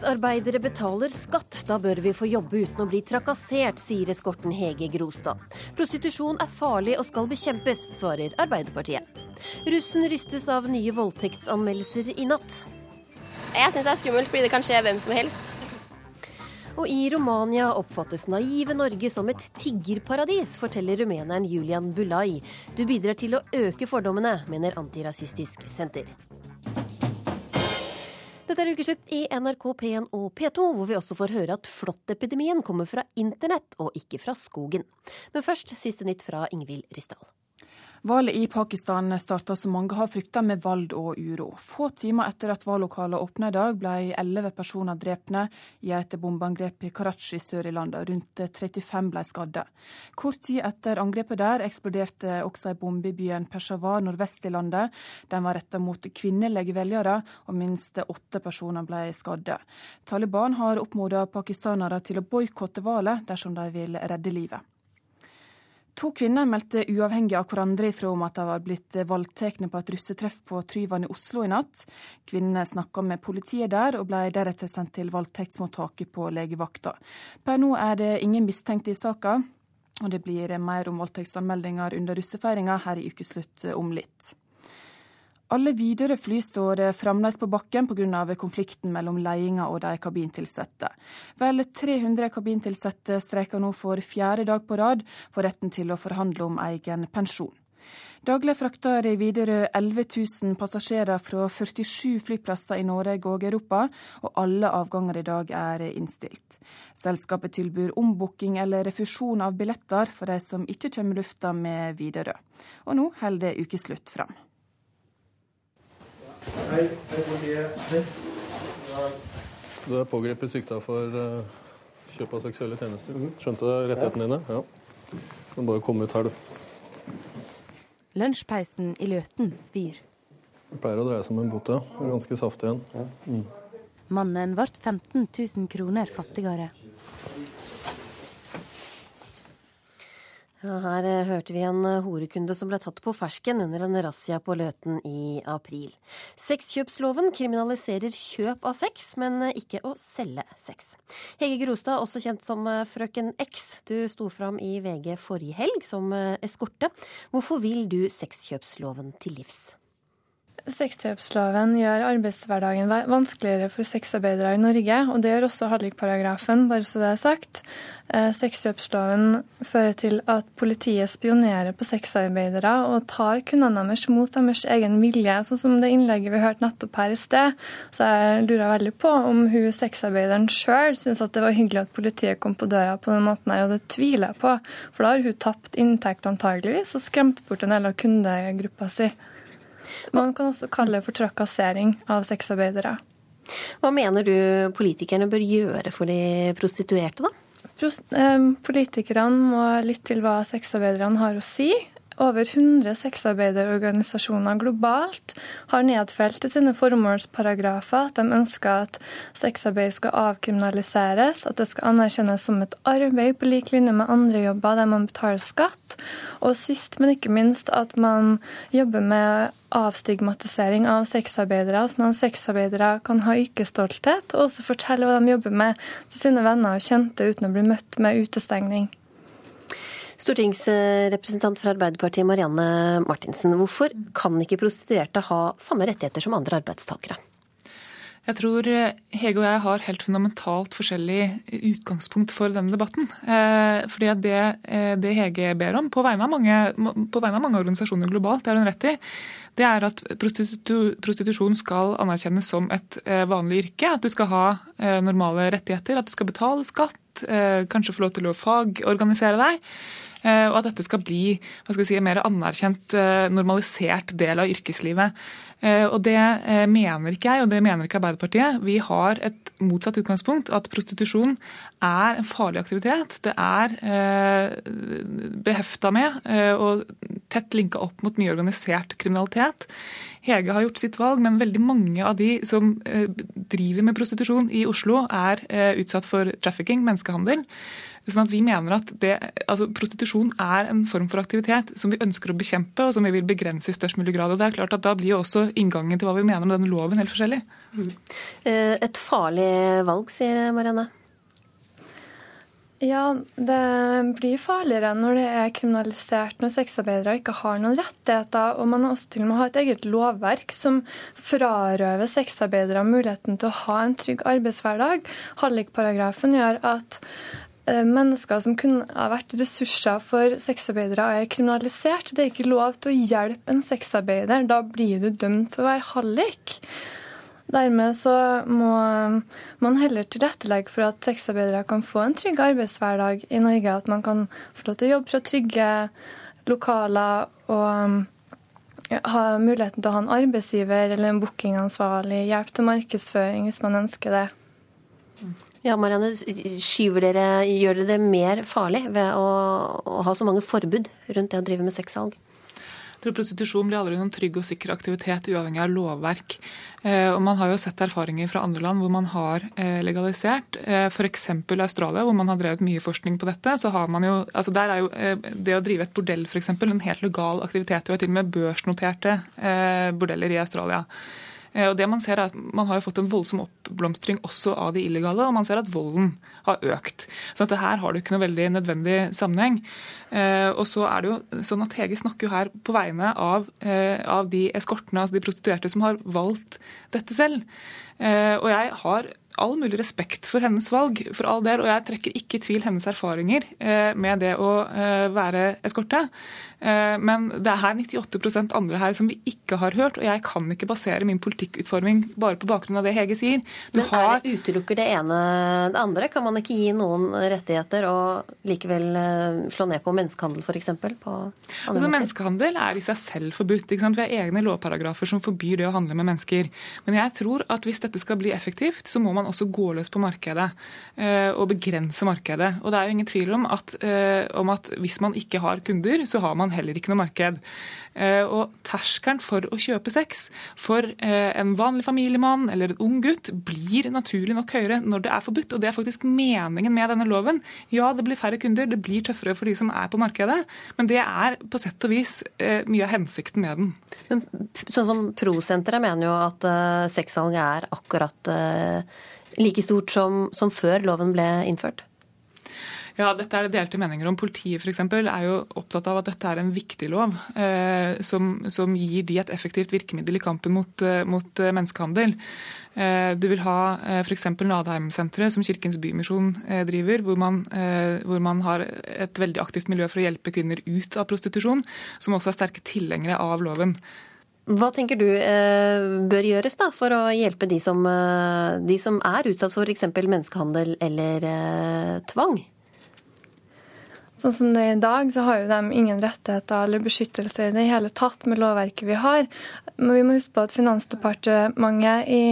Sexarbeidere betaler skatt, da bør vi få jobbe uten å bli trakassert, sier eskorten Hege Grostad. Prostitusjon er farlig og skal bekjempes, svarer Arbeiderpartiet. Russen rystes av nye voldtektsanmeldelser i natt. Jeg syns det er skummelt fordi det kan skje hvem som helst. Og i Romania oppfattes naive Norge som et tiggerparadis, forteller rumeneren Julian Bulai. Du bidrar til å øke fordommene, mener Antirasistisk Senter. Dette er ukeslutt i NRK P1 og P2, hvor vi også får høre at flåttepidemien kommer fra internett og ikke fra skogen. Men først siste nytt fra Ingvild Ryssdal. Valget i Pakistan starta som mange har frykta med vold og uro. Få timer etter at valglokalet åpna i dag, ble elleve personer drepne i et bombeangrep i Karachi sør i landet. Rundt 35 ble skadde. Kort tid etter angrepet der eksploderte også ei bombe i byen Peshawar nordvest i landet. Den var retta mot kvinnelige velgere, og minst åtte personer ble skadde. Taliban har oppmoda pakistanere til å boikotte valget dersom de vil redde livet. To kvinner meldte uavhengig av hverandre ifra om at de var blitt voldtatt på et russetreff på Tryvann i Oslo i natt. Kvinnene snakka med politiet der, og ble deretter sendt til voldtektsmottaket på legevakta. Per nå er det ingen mistenkte i saka, og det blir mer om voldtektsanmeldinger under russefeiringa her i Ukeslutt om litt. Alle Widerøe-fly står fremdeles på bakken pga. konflikten mellom ledelsen og de kabintilsatte. Vel 300 kabintilsatte streiker nå for fjerde dag på rad for retten til å forhandle om egen pensjon. Daglig frakter Widerøe 11 000 passasjerer fra 47 flyplasser i Norge og Europa, og alle avganger i dag er innstilt. Selskapet tilbyr ombooking eller refusjon av billetter for de som ikke kommer lufta med Widerøe. Og nå holder det ukeslutt fram. Hei, hei politiet. Hei. Du er pågrepet sikta for uh, kjøp av seksuelle tjenester. Skjønte du rettighetene dine? Ja. Du må bare komme ut her, du. Lunsjpeisen i Løten svir. Det pleier å dreie seg om en bot, ja. Ganske saftig en. Mm. Mannen ble 15 000 kroner fattigere. Ja, her eh, hørte vi en eh, horekunde som ble tatt på fersken under en razzia på Løten i april. Sexkjøpsloven kriminaliserer kjøp av sex, men eh, ikke å selge sex. Hege Grostad, også kjent som Frøken X, du sto fram i VG forrige helg som eskorte. Hvorfor vil du sexkjøpsloven til livs? Sexkjøpsloven gjør arbeidshverdagen vanskeligere for sexarbeidere i Norge, og det gjør også hallikparagrafen, bare så det er sagt. Eh, sexkjøpsloven fører til at politiet spionerer på sexarbeidere og tar kundene deres mot deres egen vilje, sånn som det innlegget vi hørte nettopp her i sted. Så jeg lurer veldig på om hun sexarbeideren sjøl syns at det var hyggelig at politiet kom på døra på den måten her, og det tviler jeg på. For da har hun tapt inntekt antageligvis og skremt bort en del av kundegruppa si. Man kan også kalle det for trakassering av sexarbeidere. Hva mener du politikerne bør gjøre for de prostituerte, da? Politikerne må lytte til hva sexarbeiderne har å si. Over 100 sexarbeiderorganisasjoner globalt har nedfelt i sine formålsparagrafer at de ønsker at sexarbeid skal avkriminaliseres, at det skal anerkjennes som et arbeid på lik linje med andre jobber der man betaler skatt, og sist, men ikke minst, at man jobber med avstigmatisering av sexarbeidere, sånn at sexarbeidere kan ha yrkesstolthet og også fortelle hva de jobber med til sine venner og kjente uten å bli møtt med utestengning. Stortingsrepresentant fra Arbeiderpartiet Marianne Martinsen, hvorfor kan ikke prostituerte ha samme rettigheter som andre arbeidstakere? Jeg tror eh, Hege og jeg har helt fundamentalt forskjellig utgangspunkt for denne debatten. Eh, fordi det, eh, det, Hege ber om, på vegne, mange, på vegne, av mange, organisasjoner globalt, det har hun rett i, det er at prostitu, prostitusjon skal anerkjennes som et vanlig yrke. At du skal ha normale rettigheter, at du skal betale skatt, kanskje få lov til å fagorganisere deg. Og at dette skal bli skal si, en mer anerkjent, normalisert del av yrkeslivet. Eh, og Det eh, mener ikke jeg, og det mener ikke Arbeiderpartiet. Vi har et motsatt utgangspunkt, at prostitusjon er en farlig aktivitet. Det er eh, behefta med og tett linka opp mot mye organisert kriminalitet. Hege har gjort sitt valg, men veldig mange av de som driver med prostitusjon i Oslo, er utsatt for trafficking, menneskehandel. Sånn at vi mener at det, altså Prostitusjon er en form for aktivitet som vi ønsker å bekjempe, og som vi vil begrense i størst mulig grad. og det er klart at Da blir jo også inngangen til hva vi mener med denne loven helt forskjellig. Mm. Et farlig valg, sier Marianne. Ja, det blir farligere når det er kriminalisert når sexarbeidere ikke har noen rettigheter. Og man har også til og med har et eget lovverk som frarøver sexarbeidere muligheten til å ha en trygg arbeidshverdag. Hallikparagrafen gjør at Eh, mennesker som kunne ha vært ressurser for sexarbeidere, er kriminalisert. Det er ikke lov til å hjelpe en sexarbeider. Da blir du dømt for å være hallik. Dermed så må man heller tilrettelegge for at sexarbeidere kan få en trygg arbeidshverdag i Norge. At man kan få lov til å jobbe fra trygge lokaler og ha muligheten til å ha en arbeidsgiver eller en bookingansvarlig, hjelp til markedsføring hvis man ønsker det. Ja, Marianne, skyver dere, Gjør dere det mer farlig ved å, å ha så mange forbud rundt det å drive med sexsalg? Jeg tror Prostitusjon blir aldri noen trygg og sikker aktivitet uavhengig av lovverk. Eh, og Man har jo sett erfaringer fra andre land hvor man har eh, legalisert. Eh, F.eks. Australia, hvor man har drevet mye forskning på dette. så har man jo, altså Der er jo det å drive et bordell for eksempel, en helt legal aktivitet. Du har til og med børsnoterte bordeller i Australia. Eh, og det Man ser er at man har jo fått en voldsom oppblomstring også av de illegale, og man ser at volden har økt. Så at her har du ikke noe veldig nødvendig sammenheng. Eh, og så er det jo sånn at Hege snakker jo her på vegne av, eh, av de eskortene, altså de prostituerte som har valgt dette selv. Og jeg har all mulig respekt for hennes valg, for all del, og jeg trekker ikke i tvil hennes erfaringer med det å være eskorte. Eh, men det er her 98% andre her som vi ikke har hørt, og jeg kan ikke basere min politikkutforming bare på bakgrunn av det Hege sier. Du men har... er det utelukker det ene det andre? Kan man ikke gi noen rettigheter og likevel slå ned på menneskehandel, f.eks.? Altså, menneskehandel er i seg selv forbudt. Vi har egne lovparagrafer som forbyr det å handle med mennesker. Men jeg tror at hvis dette skal bli effektivt, så må man også gå løs på markedet eh, og begrense markedet. Og det er jo ingen tvil om at, eh, om at hvis man ikke har kunder, så har man heller ikke noe marked. Eh, og terskelen for å kjøpe sex for eh, en vanlig familiemann eller en ung gutt blir naturlig nok høyere når det er forbudt. Og det er faktisk meningen med denne loven. Ja, det blir færre kunder, det blir tøffere for de som er på markedet, men det er på sett og vis eh, mye av hensikten med den. Men sånn som Prosenteret mener jo at sexsalg er akkurat like stort som, som før loven ble innført? Ja, dette er det delte meninger om. Politiet f.eks. er jo opptatt av at dette er en viktig lov eh, som, som, gir de et effektivt virkemiddel i kampen mot, eh, mot eh, menneskehandel. Eh, du vil ha eh, f.eks. Nadheim-senteret, som Kirkens Bymisjon eh, driver, hvor man, eh, hvor man, har et veldig aktivt miljø for å hjelpe kvinner ut av prostitusjon, som også er sterke tilhengere av loven. Hva tenker du bør gjøres da, for å hjelpe de som, de som er utsatt for f.eks. menneskehandel eller tvang? Sånn som det er i dag, så har jo de ingen rettigheter eller beskyttelse i det hele tatt med lovverket vi har. Men vi må huske på at Finansdepartementet i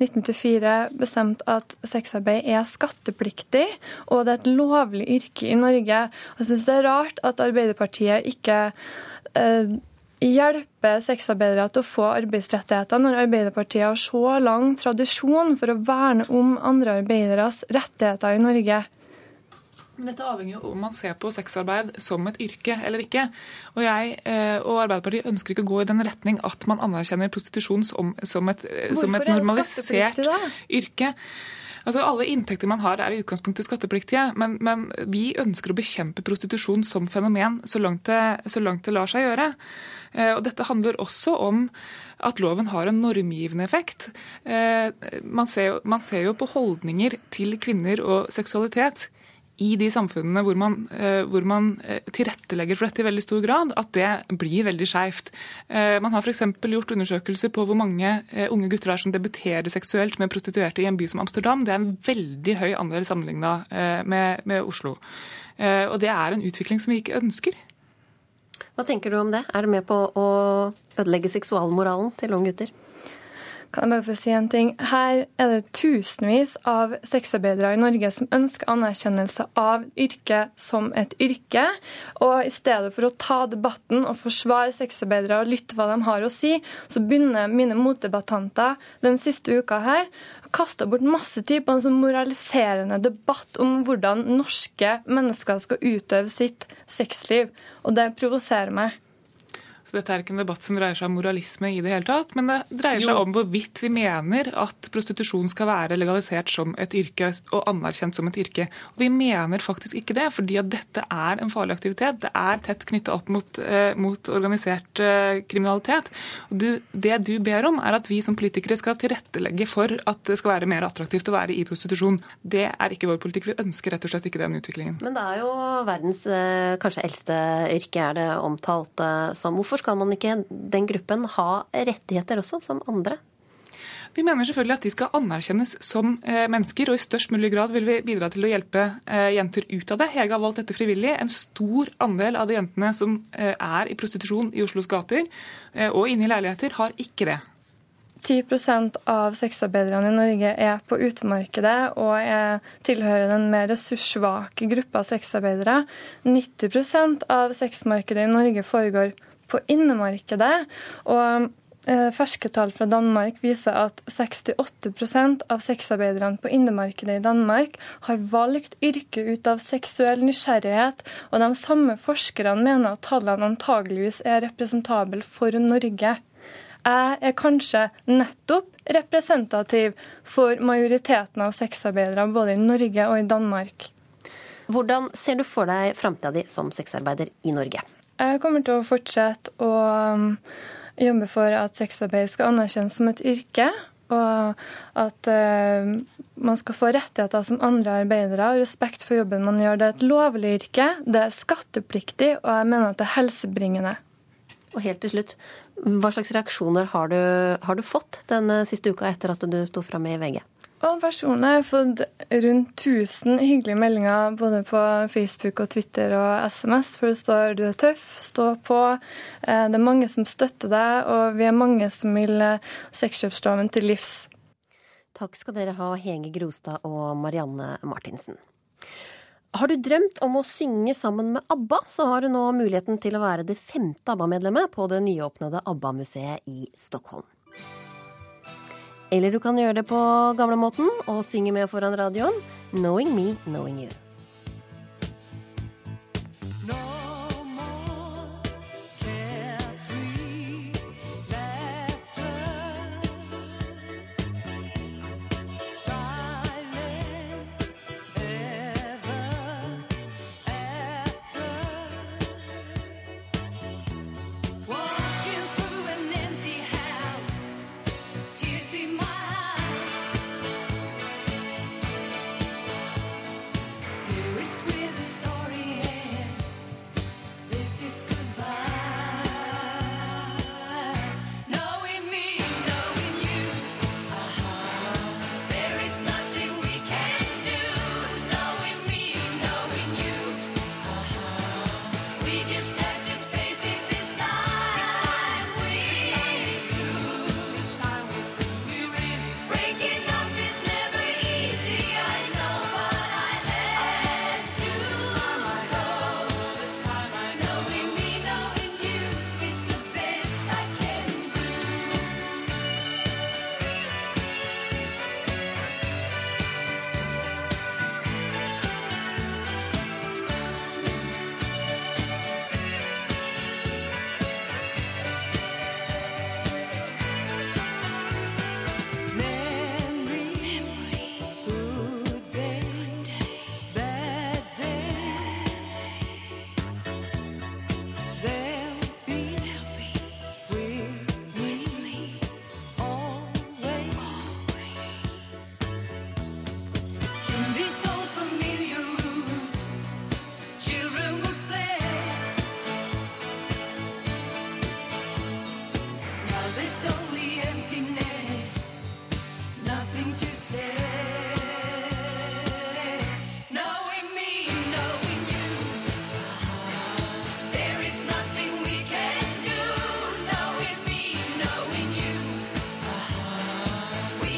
1994 bestemte at sexarbeid er skattepliktig, og det er et lovlig yrke i Norge. Jeg syns det er rart at Arbeiderpartiet ikke eh, hjelper sexarbeidere til å få arbeidsrettigheter, når Arbeiderpartiet har så lang tradisjon for å verne om andre arbeideres rettigheter i Norge. Men dette avhenger jo om man ser på sexarbeid som et yrke eller ikke. Og jeg eh, og Arbeiderpartiet ønsker ikke å gå i den retning at man anerkjenner prostitusjon som, som, et, eh, som et, normalisert yrke. Altså Alle inntekter man har er i utgangspunktet skattepliktige, men, men vi ønsker å bekjempe prostitusjon som fenomen så langt det, så langt det lar seg gjøre. Eh, og Dette handler også om at loven har en normgivende effekt. Man ser, man ser jo på holdninger til kvinner og seksualitet i de samfunnene hvor man, eh, hvor man, eh, tilrettelegger for dette i veldig stor grad, at det blir veldig skeivt. Eh, man har f.eks. gjort undersøkelser på hvor mange unge gutter er som debuterer seksuelt med prostituerte i en by som Amsterdam. Det er en veldig høy andel sammenligna med, med Oslo. Og det er en utvikling som vi ikke ønsker. Hva tenker du om det? Er det med på å ødelegge seksualmoralen til unge gutter? Kan jeg bare få si en ting? Her er det tusenvis av sexarbeidere i Norge som ønsker anerkjennelse av yrket som et yrke. Og i stedet for å ta debatten og forsvare sexarbeidere og lytte hva de har å si, så begynner mine motdebattanter den siste uka her kasta bort masse tid på en sånn moraliserende debatt om hvordan norske mennesker skal utøve sitt sexliv. Og det provoserer meg. Så dette er ikke en debatt som dreier seg om moralisme i det hele tatt, men det dreier seg jo. om hvorvidt vi mener at prostitusjon skal være legalisert som et yrke og anerkjent som et yrke. Og vi mener faktisk ikke det, fordi at dette er en farlig aktivitet. Det er tett knytta opp mot, eh, mot organisert eh, kriminalitet. Du, det du ber om, er at vi som politikere skal tilrettelegge for at det skal være mer attraktivt å være i prostitusjon. Det er ikke vår politikk. Vi ønsker rett og slett ikke den utviklingen. Men det er jo verdens eh, kanskje eldste yrke, er det omtalt eh, som. Hvorfor Hvorfor skal man ikke den gruppen ha rettigheter også, som andre? Vi mener selvfølgelig at de skal anerkjennes som eh, mennesker, og i størst mulig grad vil vi bidra til å hjelpe eh, jenter ut av det. Hege har valgt dette frivillig. En stor andel av de jentene som eh, er i prostitusjon i Oslos gater og inne i leiligheter, har ikke det. 10% av sexarbeiderne i Norge er på utemarkedet og er tilhører den mer ressurssvake gruppa sexarbeidere. 90% av sexmarkedet i Norge foregår på innemarkedet. Og eh, Ferske tall fra Danmark viser at 68% av sexarbeiderne på innemarkedet i Danmark har valgt yrke ut av seksuell nysgjerrighet, og de samme forskerne mener at tallene antageligvis er representable for Norge. Jeg er kanskje nettopp representativ for majoriteten av sexarbeidere både i Norge og i Danmark. Hvordan ser du for deg framtida di som sexarbeider i Norge? Jeg kommer til å fortsette å um, jobbe for at sexarbeid skal anerkjennes som et yrke. Og at uh, man skal få rettigheter som andre arbeidere og respekt for jobben man gjør. Det er et lovlig yrke, det er skattepliktig, og jeg mener at det er helsebringende. Og helt til slutt, hva slags reaksjoner har du, har du fått den siste uka etter at du sto fram i VG? Og personlig har jeg fått rundt 1000 hyggelige meldinger både på Facebook og Twitter og SMS, for det står 'du er tøff, stå på'. Eh, det er mange som støtter deg, og vi er mange som vil eh, sexkjøpsloven til livs. Takk skal dere ha, Hege Grostad og Marianne Martinsen. Har du drømt om å synge sammen med ABBA, så har du nå muligheten til å være det femte ABBA-medlemmet på det nyåpnede ABBA-museet i Stockholm. Eller du kan gjøre det på gamlemåten og synge med foran radioen. 'Knowing Me, Knowing You'.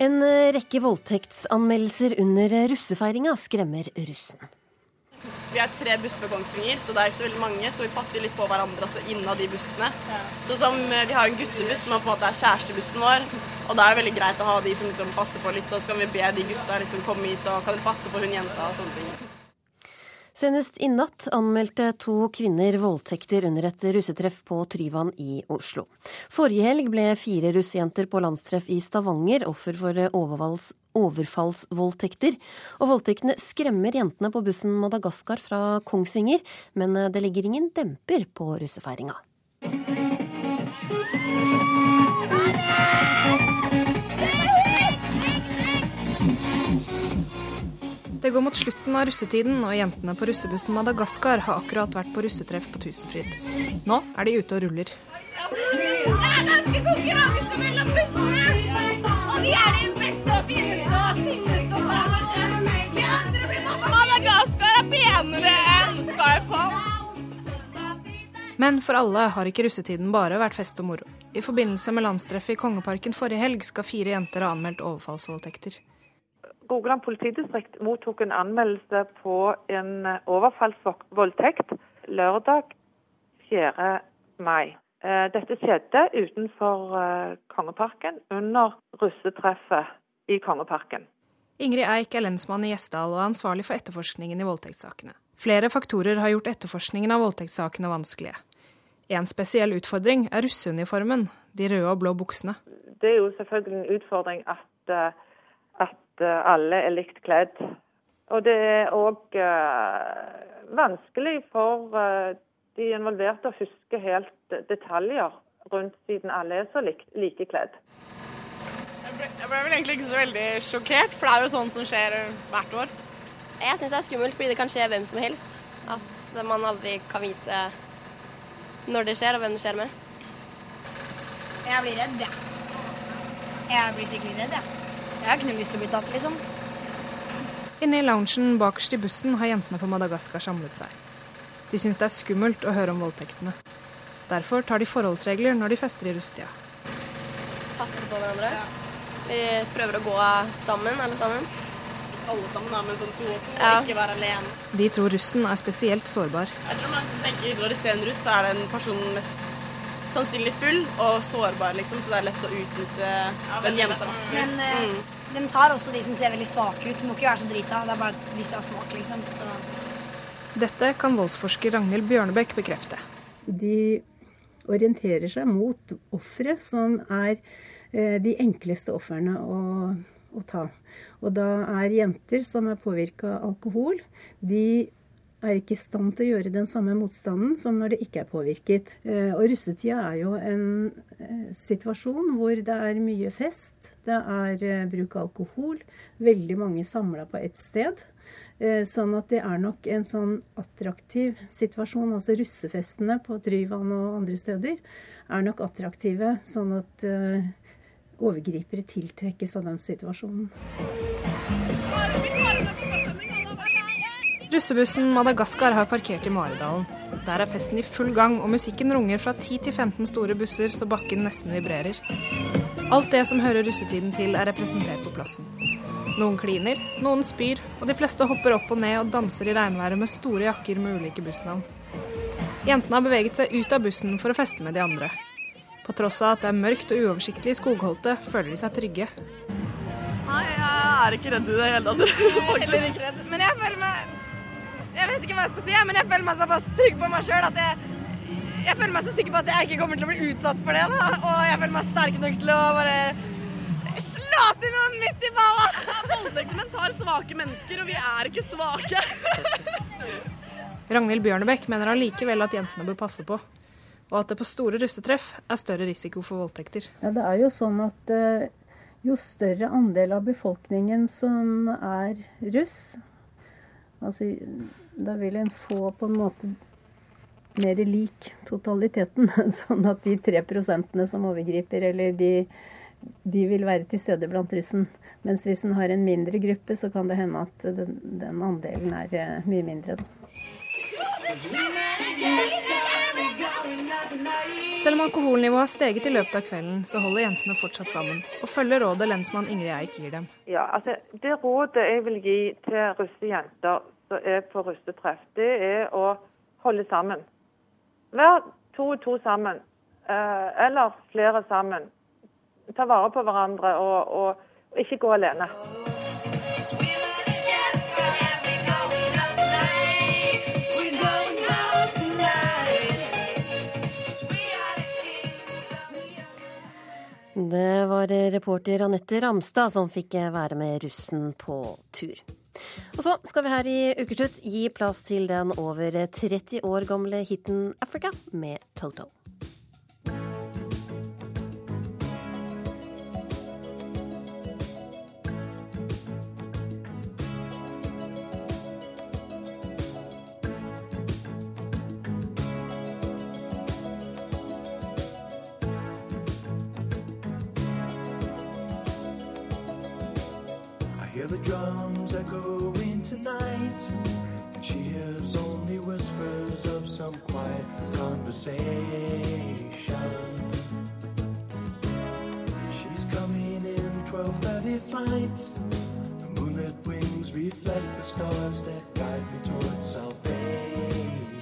En rekke voldtektsanmeldelser under russefeiringa skremmer russen. Vi er tre busser på Kongsvinger, så det er ikke så veldig mange, så vi passer litt på hverandre altså innad de bussene. Ja. Så som, eh, Vi har en guttebuss som er på en måte er kjærestebussen vår, og da er det veldig greit å ha de som liksom passer på litt. Og så kan vi be de gutta liksom komme hit og kan passe på hun jenta og sånne ting. Senest i natt anmeldte to kvinner voldtekter under et russetreff på Tryvann i Oslo. Forrige helg ble fire russejenter på landstreff i Stavanger offer for overvalgs overfallsvoldtekter. Og voldtektene skremmer jentene på bussen Madagaskar fra Kongsvinger, men det legger ingen demper på russefeiringa. Det går mot slutten av russetiden, og jentene på russebussen Madagaskar har akkurat vært på russetreff på Tusenfryd. Nå er de ute og ruller. Det er ganske konkurranse mellom bussene! Og de er de beste og fineste! Men for alle har ikke russetiden bare vært fest og moro. I forbindelse med landstreffet i Kongeparken forrige helg skal fire jenter ha anmeldt overfallsvoldtekter. Rogaland politidistrikt mottok en anmeldelse på en overfallsvoldtekt lørdag 4. mai. Eh, dette skjedde utenfor eh, Kongeparken under russetreffet i Kongeparken. Ingrid Eik er lensmann i Gjesdal og er ansvarlig for etterforskningen i voldtektssakene. Flere faktorer har gjort etterforskningen av voldtektssakene vanskelige. En spesiell utfordring er russeuniformen, de røde og blå buksene. Det er jo selvfølgelig en utfordring at, eh, eh, alle er likt kledd. Og det er òg uh, vanskelig for uh, de involverte å huske helt detaljer rundt, siden alle er så likt, like kledd. Jeg ble, jeg ble vel egentlig ikke så veldig sjokkert, for det er jo sånn som skjer hvert år. Jeg syns det er skummelt fordi det kan skje hvem som helst. At man aldri kan vite når det skjer, og hvem det skjer med? Jeg blir redd, jeg. Jeg blir skikkelig redd, jeg. Jeg har ikke noe lyst til å bli tatt, liksom. Inne i loungen bakerst i bussen har jentene på Madagaskar samlet seg. De syns det er skummelt å høre om voldtektene. Derfor tar de forholdsregler når de fester i rusttida. Passe på hverandre. Vi prøver å gå sammen, alle sammen. Alle sammen, da, men som to og to, ja. ikke være alene. De tror russen er spesielt sårbar. Jeg tror mange som tenker når de ser en russ, så er det en person mest sannsynlig full og sårbar, liksom, så det er lett å utnytte ja, den jenta. Men uh, mm. de tar også de som ser veldig svake ut. Du må ikke være så drita. Det er bare hvis du har smak, liksom. Så. Dette kan voldsforsker Ragnhild Bjørnebekk bekrefte. De orienterer seg mot ofre som er eh, de enkleste ofrene å, å ta. Og da er jenter som er påvirka av alkohol, de er ikke i stand til å gjøre den samme motstanden som når det ikke er påvirket. Eh, og russetida er jo en eh, situasjon hvor det er mye fest, det er eh, bruk av alkohol, veldig mange samla på ett sted. Sånn at det er nok en sånn attraktiv situasjon. Altså russefestene på Tryvann og andre steder er nok attraktive, sånn at overgripere tiltrekkes av den situasjonen. Russebussen Madagaskar har parkert i Maridalen. Der er festen i full gang, og musikken runger fra 10 til 15 store busser så bakken nesten vibrerer. Alt det som hører russetiden til, er representert på plassen. Noen kliner, noen spyr, og de fleste hopper opp og ned og danser i regnværet med store jakker med ulike bussnavn. Jentene har beveget seg ut av bussen for å feste med de andre. På tross av at det er mørkt og uoversiktlig i skogholtet, føler de seg trygge. Nei, jeg er ikke redd i det hele tatt. Men jeg føler meg jeg vet ikke hva jeg skal si, men jeg føler meg såpass trygg på meg sjøl at jeg, jeg føler meg så sikker på at jeg ikke kommer til å bli utsatt for det. da, Og jeg føler meg sterk nok til å bare slå til noen midt i balla. Voldtektsmenn tar svake mennesker, og vi er ikke svake. Ragnhild Bjørnebekk mener allikevel at jentene bør passe på. Og at det på store russetreff er større risiko for voldtekter. Ja, Det er jo sånn at uh, jo større andel av befolkningen som er russ, Altså, da vil en få på en måte mer lik totaliteten. Sånn at de tre prosentene som overgriper, eller de, de vil være til stede blant russen. Mens hvis en har en mindre gruppe, så kan det hende at den, den andelen er uh, mye mindre. Selv om alkoholnivået har steget i løpet av kvelden, så holder jentene fortsatt sammen, og følger rådet lensmann Ingrid Eik gir dem. Ja, altså Det rådet jeg vil gi til russejenter som er på russetreff, det er å holde sammen. Vær to og to sammen, eh, eller flere sammen. Ta vare på hverandre og, og, ikke gå alene. Det var reporter Anette Ramstad som fikk være med russen på tur. Og så skal vi her i Ukeslutt gi plass til den over 30 år gamle hiten 'Africa' med Toto. Tonight, and she hears only whispers of some quiet conversation. She's coming in 12:30 flight. The moonlit wings reflect the stars that guide me towards salvation.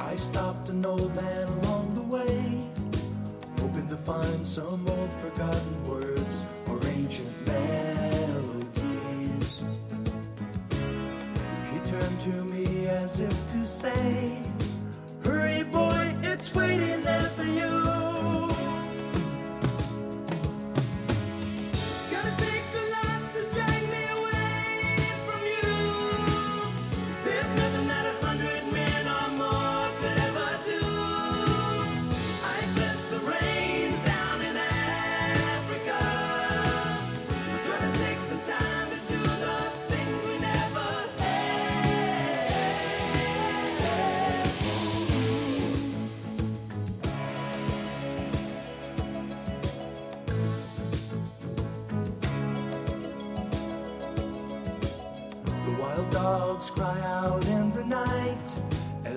I stopped an old man along the way hoping to find some old forgotten words or ancient melodies. Turned to me as if to say, Hurry, boy, it's waiting there for you.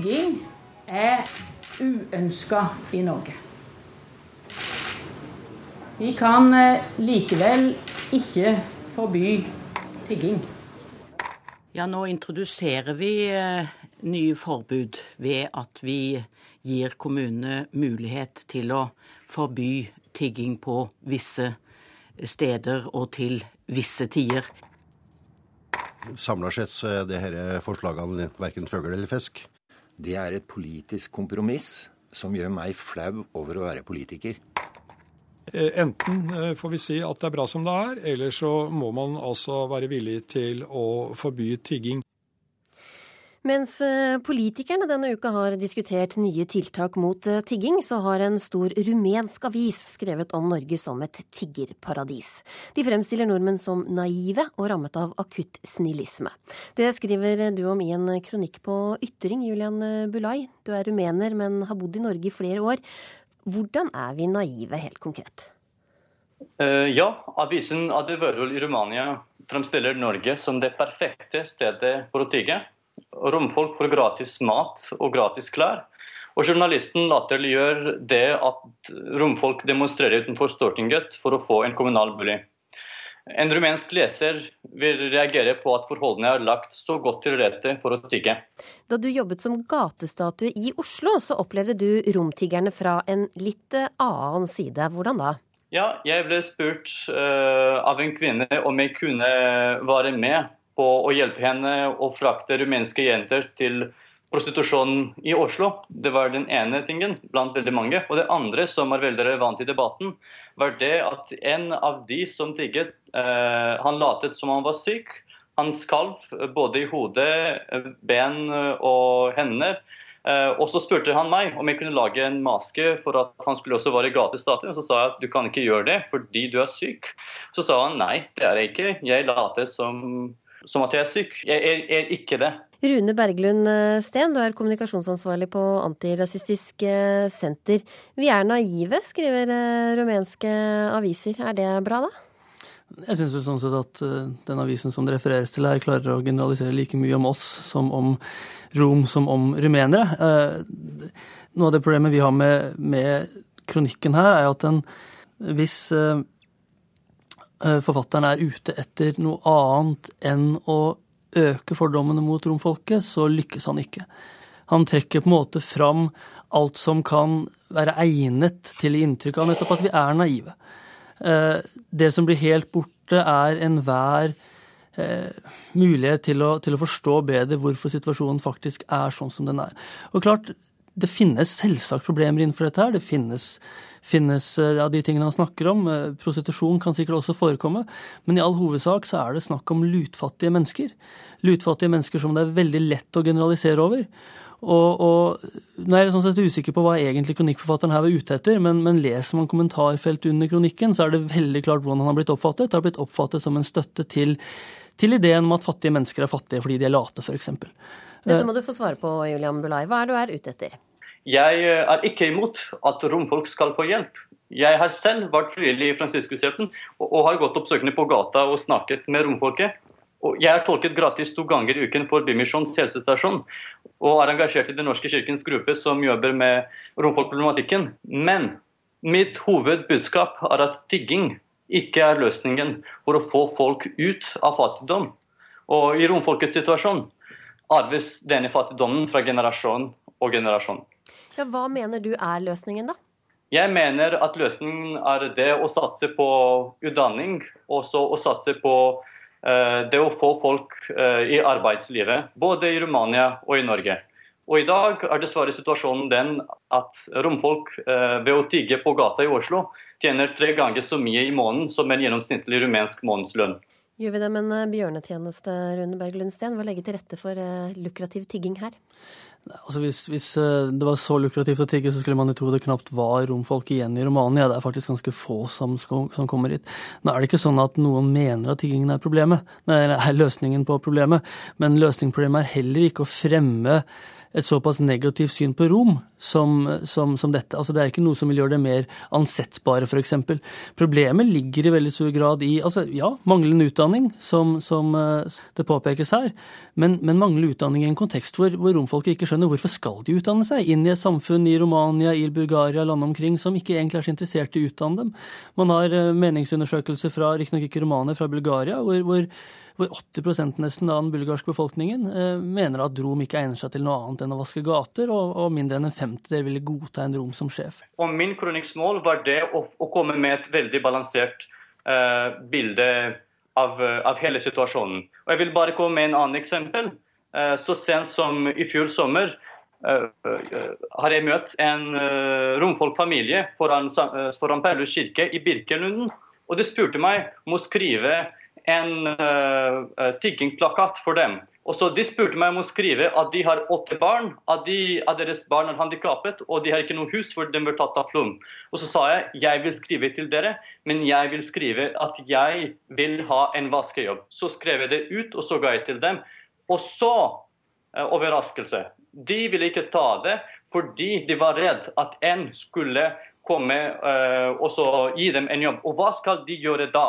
Tigging er uønska i Norge. Vi kan eh, likevel ikke forby tigging. Ja, nå introduserer vi eh, nye forbud ved at vi gir kommunene mulighet til å forby tigging på visse steder og til visse tider. Samla sett så er det disse forslagene verken fugl eller fisk. Det er et politisk kompromiss som gjør meg flau over å være politiker. Eh, Enten eh, får vi si at det er bra som det er, eller så må man altså være villig til å forby tigging. Mens eh, politikerne denne uka har diskutert nye tiltak mot eh, tigging, så har en stor rumensk avis skrevet om Norge som et tiggerparadis. De fremstiller nordmenn som naive og rammet av akutt snillisme. Det skriver du om i en kronikk på Ytring, Julian Bulai. Du er rumener, men har bodd i Norge i flere år. Hvordan er vi naive, helt konkret? Eh, ja, avisen Adevørul i Romania fremstiller Norge som det perfekte stedet for å tigge. Romfolk får gratis mat og gratis klær. Og journalisten latterliggjør det at romfolk demonstrerer utenfor Stortinget for å få en kommunal bolig. En rumensk leser vil reagere på at forholdene er lagt så godt til rette for å tigge. Da du jobbet som gatestatue i Oslo, så opplevde du romtiggerne fra en litt eh, annen side. Hvordan da? Ja, jeg ble spurt uh, av en kvinne om jeg kunne være med på å hjelpe henne å frakte rumenske jenter til prostitusjon i Oslo. Det var den ene tingen blant veldig mange. Og det andre som er veldig relevant i debatten, var det at en av de som tigget, eh, han latet som han var syk. Han skalv både i hodet, ben og hender. Eh, og så spurte han meg om jeg kunne lage en maske for at han skulle også være i gatestatuen. så sa jeg at du kan ikke gjøre det fordi du er syk. Så sa han nei, det er jeg ikke. Jeg later som, som at jeg er syk. Jeg er, er ikke det. Rune Berglund eh, Steen, du er kommunikasjonsansvarlig på Antirasistisk eh, Senter. Vi er naive, skriver eh, rumenske aviser. Er det bra, da? Jeg syns sånn sett at den avisen som det refereres til her, klarer å generalisere like mye om oss som om rom som om rumenere. Noe av det problemet vi har med, med kronikken her, er at den hvis forfatteren er ute etter noe annet enn å øke fordommene mot romfolket, så lykkes han ikke. Han trekker på en måte fram alt som kan være egnet til inntrykk av nettopp at vi er naive. Eh, Det som blir helt borte, er enhver eh, mulighet til å, til å forstå bedre hvorfor situasjonen faktisk er sånn som den er. Og klart, det finnes selvsagt problemer innenfor dette her. Det finnes, finnes av ja, de tingene han snakker om. Eh, Prostitusjon kan sikkert også forekomme. Men i all hovedsak så er det snakk om lutfattige mennesker. Lutfattige mennesker som det er veldig lett å generalisere over. Og, og nå er jeg sånn sett usikker på hva egentlig kronikkforfatteren her var ute etter, men, men leser man kommentarfelt under kronikken, så er det veldig klart hvordan han har blitt oppfattet. Det har blitt oppfattet som en støtte til, til ideen om at fattige mennesker er fattige fordi de er late, f.eks. Dette må du få svare på, Julian Bulai. Hva er det du er ute etter? Jeg eh, er ikke imot at romfolk skal få hjelp. Jeg har selv vært frivillig i Fransiskushjelpen og, har gått oppsøkende på gata og snakket med romfolket. Og jeg har tolket gratis to ganger i uken for Bymisjons helsestasjon og er engasjert i Den norske kirkens gruppe som jobber med romfolkproblematikken. Men mitt hovedbudskap er at tigging ikke er løsningen for å få folk ut av fattigdom. Og i romfolkets situasjon arves denne fattigdommen fra generasjon og generasjon. Ja, hva mener du er løsningen, da? Jeg mener at løsningen er det å satse på utdanning, og så å satse på eh, det å få folk eh, i arbeidslivet, både i Romania og i Norge. Og I dag er dessverre situasjonen den at romfolk eh, ved å tigge på gata i Oslo tjener tre ganger så mye i måneden som en gjennomsnittlig rumensk månedslønn. Gjør vi dem en bjørnetjeneste, Rune Berg Lundsten, ved å legge til rette for lukrativ tigging her? Altså hvis, hvis eh, det var så lukrativt å tigge, så skulle man jo tro det knapt var romfolk igjen i Romania. Det er faktisk ganske få som, som kommer hit. Nå er det ikke sånn at noen mener at tiggingen er problemet, nei, er løsningen på problemet, men løsningsproblemet er heller ikke å fremme et såpass negativt syn på rom som, som, som dette. Altså Det er ikke noe som vil gjøre det mer ansettbare, f.eks. Problemet ligger i veldig stor grad i altså ja, manglende utdanning, som, som eh, det påpekes her, men, men manglende utdanning i en kontekst hvor, hvor romfolket ikke skjønner hvorfor skal de utdanne seg inn i et samfunn i Romania, i Bulgaria, landet omkring, som ikke egentlig er så interessert i å utdanne dem. Man har eh, meningsundersøkelser fra, riktignok ikke romaner, fra Bulgaria, hvor, hvor hvor 80 nesten av den bulgarske befolkningen eh, mener at rom ikke egner seg til noe annet enn å vaske gater, og, og mindre enn en femtedel ville godta en rom som sjef. Og min kronikksmål var det å, å komme med et veldig balansert eh, bilde av, av hele situasjonen. Og Jeg vil bare komme med en annen eksempel. Eh, så sent som i fjor sommer har jeg møtt en romfolkfamilie foran, foran Paulus kirke i Birkelunden. Og de spurte meg om å skrive en uh, tiggingplakat for dem. Og så De spurte meg om å skrive at de har åtte barn, at, de, at deres barn er handikappet og de har ikke noe hus for de blir tatt av flom. Og så sa jeg jeg vil skrive til dere, men jeg vil skrive at jeg vil ha en vaskejobb. Så skrev jeg det ut, og så ga jeg til dem. Og så, uh, overraskelse, de ville ikke ta det fordi de var redd at en skulle komme uh, og gi dem en jobb. Og hva skal de gjøre da?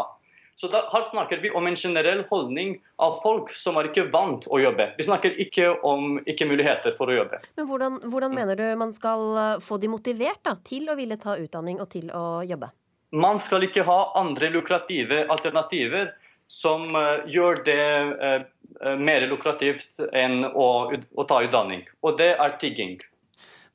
Så da, Her snakker vi om en generell holdning av folk som er ikke vant å jobbe. Vi snakker ikke om ikke muligheter for å jobbe. Men hvordan, hvordan mener du man skal eh, få de motivert da, til å ville ta utdanning og til å jobbe? man skal ikke ha andre lukrative alternativer som uh, gjør det eh, mer lukrativt enn å, å ta utdanning. Og det er tigging.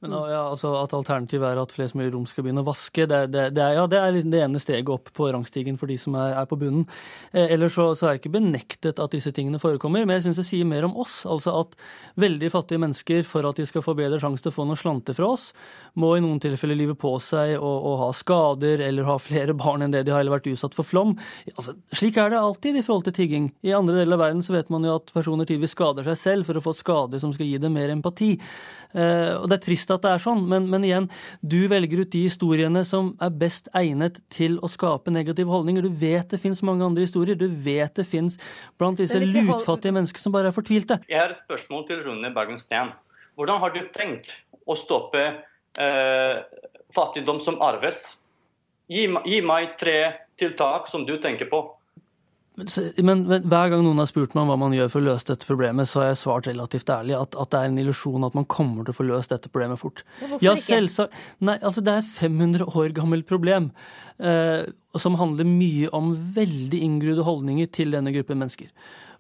Men ja, altså At alternativet er at flest mulig rom skal begynne å vaske, det, det, det, er, ja, det er det ene steget opp på rangstigen for de som er, er på bunnen. Eh, ellers så, så er jeg ikke benektet at disse tingene forekommer, men jeg syns det sier mer om oss. Altså at veldig fattige mennesker, for at de skal få bedre sjanse til å få noe slanter fra oss, må i noen tilfeller live på seg og, og ha skader eller ha flere barn enn det de har, eller vært utsatt for flom. Altså, slik er det alltid i forhold til tigging. I andre deler av verden så vet man jo at personer tidvis skader seg selv for å få skader som skal gi dem mer empati. Eh, og det er trist at det er sånn, men, men igjen, du velger ut de historiene som er best egnet til å skape negative holdninger. Du vet det fins mange andre historier. Du vet det fins blant disse lutfattige hold- mennesker som bare er fortvilte. Jeg har et spørsmål til Rune Bergen Steen. Hvordan har du tenkt å stoppe eh, fattigdom som arves? Gi, gi meg tre tiltak som du tenker på. Men, men, hver gang noen har spurt meg om hva man gjør for å løse dette problemet, så har jeg svart relativt ærlig at, at det er en illusjon at man kommer til å få løst dette problemet fort. Hvorfor ja, selvsagt. Nei, altså det er et 500 år gammelt problem. Eh, som handler mye om veldig inngrodde holdninger til denne gruppen mennesker.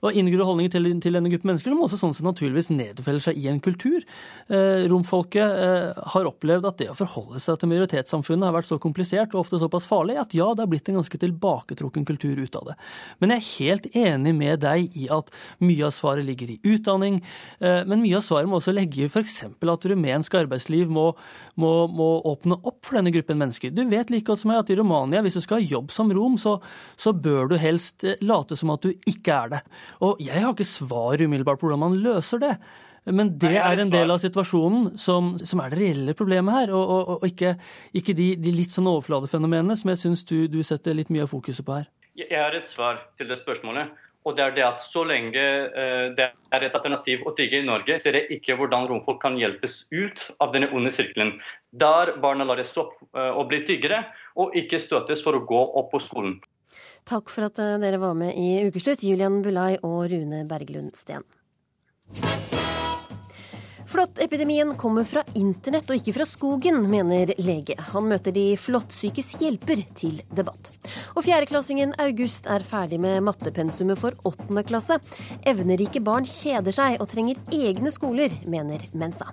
Og inngrodde holdninger til, til denne gruppen mennesker som også sånn sett naturligvis nedfeller seg i en kultur. Eh, romfolket eh, har opplevd at det å forholde seg til majoritetssamfunnet har vært så komplisert og ofte såpass farlig at ja, det har blitt en ganske tilbaketrukken kultur ut av det. Men jeg er helt enig med deg i at mye av svaret ligger i utdanning, eh, men mye av svaret må også legge i f.eks. at rumensk arbeidsliv må, må, må åpne opp for denne gruppen mennesker. Du vet like godt som meg at i Romania, hvis du skal ha jobb som rom, så, så bør du helst eh, late som at du ikke er det. Og jeg har ikke svar umiddelbart på hvordan man løser det. Men det er en del av situasjonen som, som er det reelle problemet her, og, og, og ikke, ikke de, de litt sånn overfladefenomenene som jeg syns du, du setter litt mye av fokuset på her. Jeg har et svar til det spørsmålet. Og det er det at så lenge eh, det er et alternativ å tigge i Norge, ser jeg ikke hvordan romfolk kan hjelpes ut av denne onde sirkelen. Der barna læres opp og å bli tiggere, og ikke støtes for å gå opp på skolen. Takk for at eh, dere var med i Ukeslutt, Julian Bulai og Rune Berglund Steen. Flåttepidemien kommer fra internett og ikke fra skogen, mener lege. Han møter de flåttsykes hjelper til debatt. Og fjerdeklassingen August er ferdig med mattepensumet for åttende klasse. Evnerike barn kjeder seg og trenger egne skoler, mener Mensa.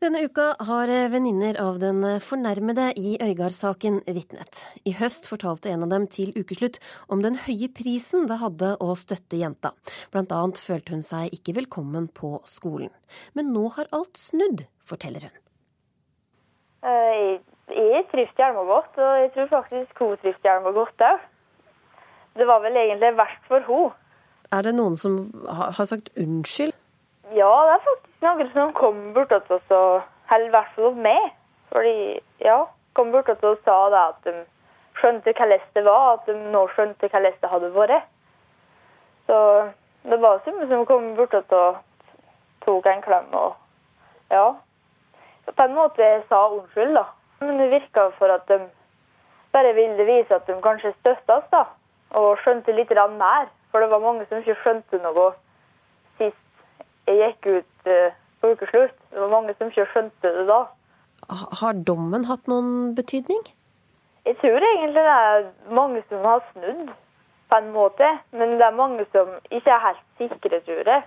Denne uka har venninner av den fornærmede i Øygard-saken vitnet. I høst fortalte en av dem til ukeslutt om den høye prisen det hadde å støtte jenta. Blant annet følte hun seg ikke velkommen på skolen. Men nå har alt snudd, forteller hun. Eh, Jeg, jeg trives hjemme godt, og jeg tror faktisk hun trives hjemme godt òg. Det var vel egentlig verst for henne. Er det noen som har har sagt unnskyld? Ja, det er faktisk noen som kom bort til oss Eller i hvert fall meg. Fordi, ja, kom bort til oss og sa det at de skjønte hvordan det var, at de nå skjønte hvordan det hadde vært. Så det var som som kom bort til oss og tok en klem og Ja. Så på en måte sa unnskyld, da. Men det virka for at de bare ville vise at de kanskje støtta oss, da. Og skjønte litt mer. For det var mange som ikke skjønte noe jeg gikk ut eh, på ukeslutt. Det var mange som ikke skjønte det da. Har dommen hatt noen betydning? Jeg tror egentlig det er mange som har snudd på en måte, men det er mange som ikke er helt sikre, tror jeg.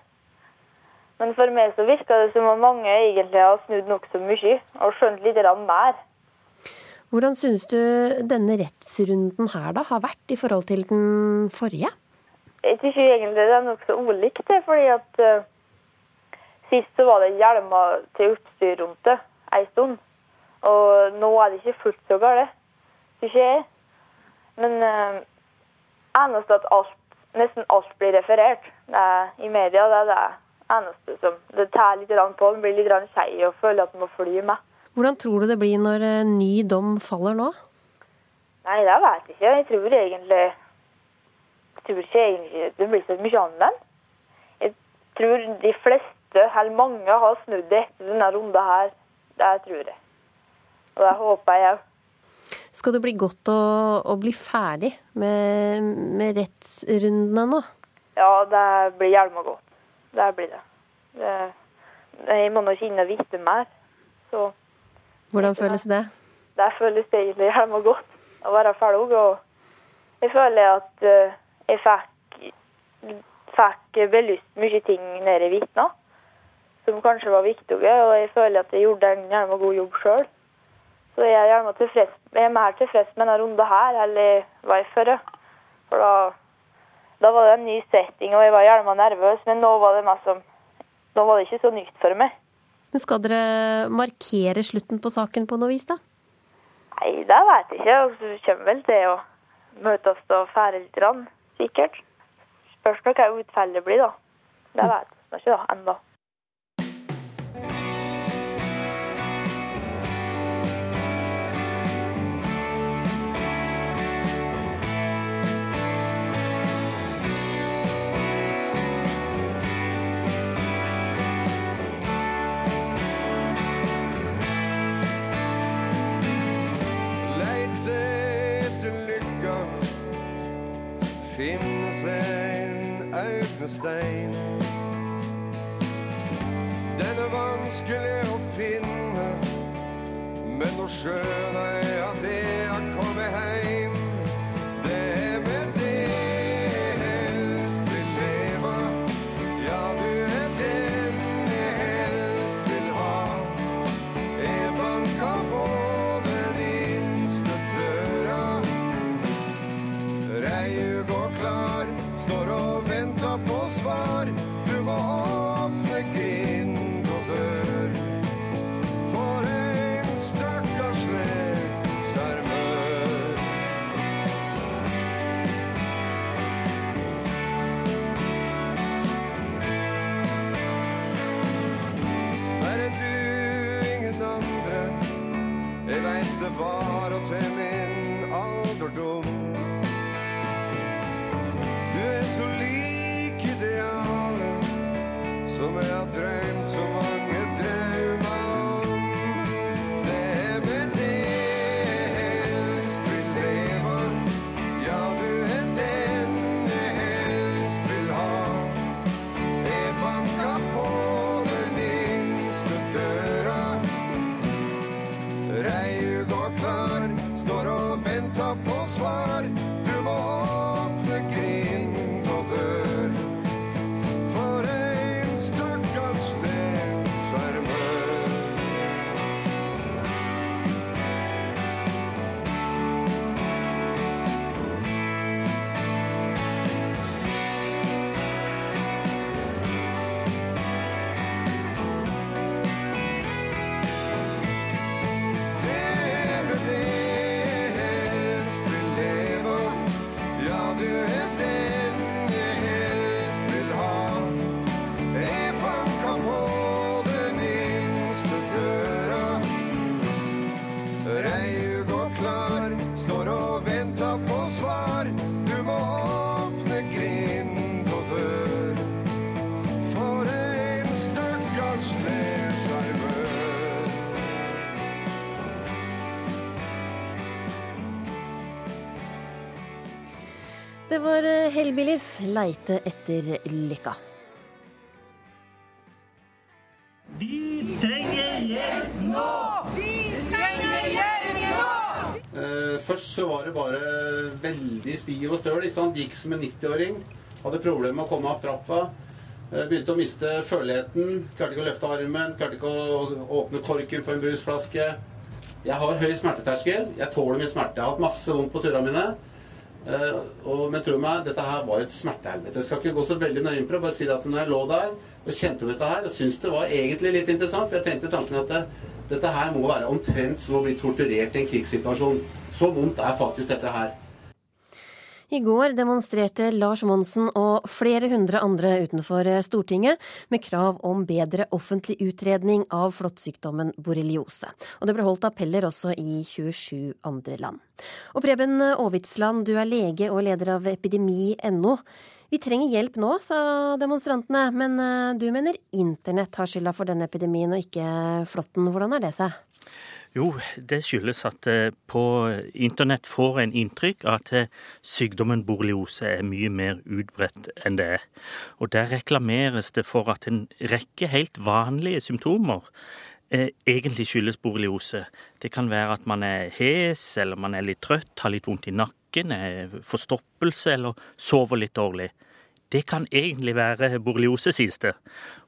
Men for meg så virker det som om mange egentlig har snudd nokså mye og skjønt litt mer. Hvordan synes du denne rettsrunden her da har vært i forhold til den forrige? Jeg synes egentlig det er nokså ulikt, fordi at eh, sist så var det hjelmer til utstyr rundt det en stund. Og nå er det ikke fullt så galt, synes jeg. Men eh, eneste at alt, nesten alt blir referert er, i media, det er det eneste som det tar litt på. Man blir litt skei og føler at man må fly med. Hvordan tror du det blir når ny dom faller nå? Nei, det vet jeg ikke. Jeg tror egentlig jeg tror ikke egentlig det blir så mye annerledes. Jeg tror de fleste, eller mange, har snudd etter denne runden her. Det tror jeg. Og det håper jeg òg. Skal det bli godt å, å bli ferdig med, med rettsrundene nå? Ja, det blir hjelma godt. Det blir det. det. Jeg må nok inn og vite mer. Så Hvordan føles det? Det føles egentlig hjelma godt å være ferdig. Og jeg føler at eh, jeg fikk, fikk belyst mye ting nede i Vitna som kanskje var viktige, og jeg føler at jeg gjorde en jævla god jobb sjøl. Så jeg er gjerne tilfreds, jeg er mer tilfreds med denne runden her enn jeg var i forrige. For da, da var det en ny setting, og jeg var gjerne nervøs, men nå var som Nå var det ikke så nytt for meg. Men skal dere markere slutten på saken på noe vis, da? Nei, det vet jeg ikke. Og så kommer vel til å møtes og fære litt, grann, sikkert. Spørs hva utfallet blir, da. Det vet jeg ikke da, ennå. En stein. Den er vanskelig å finne Men nå skjønner jeg var og til var eh, Hellbillies leite etter lykka. Vi trenger hjelp nå! Vi trenger hjelp nå! Eh, først så var det bare veldig stiv og støl. Han? Gikk som en 90-åring. Hadde problemer med å komme opp trappa. Eh, begynte å miste føleligheten. Klarte ikke å løfte armen. Klarte ikke å åpne korken på en brusflaske. Jeg har høy smerteterskel. Jeg tåler mye smerte. Jeg har hatt masse vondt på turene mine. Eh, og, men tro meg, dette her var et smertehelvete. Jeg skal ikke gå så veldig nøye inn på det. Bare si at når jeg lå der og kjente på dette her, og syntes det var egentlig litt interessant, for jeg tenkte tanken at det, dette her må være omtrent som å bli torturert i en krigssituasjon. Så vondt er faktisk dette her. I går demonstrerte Lars Monsen og flere hundre andre utenfor Stortinget med krav om bedre offentlig utredning av flåttsykdommen borreliose. Og det ble holdt appeller også i 27 andre land. Og Preben Aavitsland, du er lege og leder av epidemi.no. Vi trenger hjelp nå, sa demonstrantene, men eh, du mener internett har skylda for denne epidemien og ikke flåtten. Hvordan har det seg? Jo, det skyldes at eh, på internett får en inntrykk av at eh, sykdommen borreliose er mye mer utbredt enn det er. Og der reklameres det for at en rekke helt vanlige symptomer eh, egentlig skyldes borreliose. Det kan være at man er hes, eller man er litt trøtt, har litt vondt i nakken, er forstoppelse eller sover litt dårlig. Det kan egentlig være borreliose, sies det.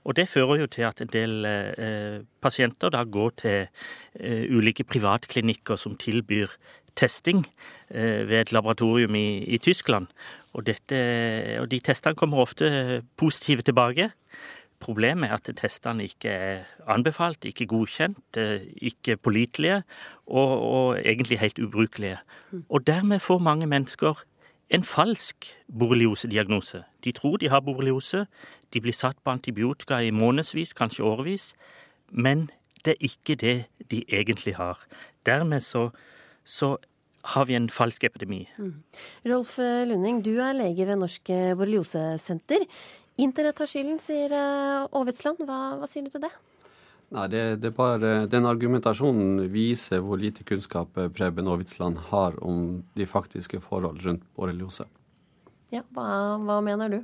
Og det fører jo til at en del eh, pasienter da går til eh, ulike privatklinikker som tilbyr testing eh, ved et laboratorium i, i Tyskland. Og, dette, og de testene kommer ofte positive tilbake. Problemet er at testene ikke er anbefalt, ikke godkjent, eh, ikke pålitelige og, og egentlig helt ubrukelige. Og dermed får mange mennesker en falsk borreliosediagnose. De tror de har borreliose, de blir satt på antibiotika i månedsvis, kanskje årevis, men det er ikke det de egentlig har. Dermed så, så har vi en falsk epidemi. Rolf Lunding, du er lege ved Norsk borreliosesenter. Internett har skylden, sier eh, Aavitsland. Hva, hva sier du til det? Nei, det, det bare, Den argumentasjonen viser hvor lite kunnskap Preben Preben Aavitsland har om de faktiske forhold rundt borreliose. Ja, hva, hva mener du?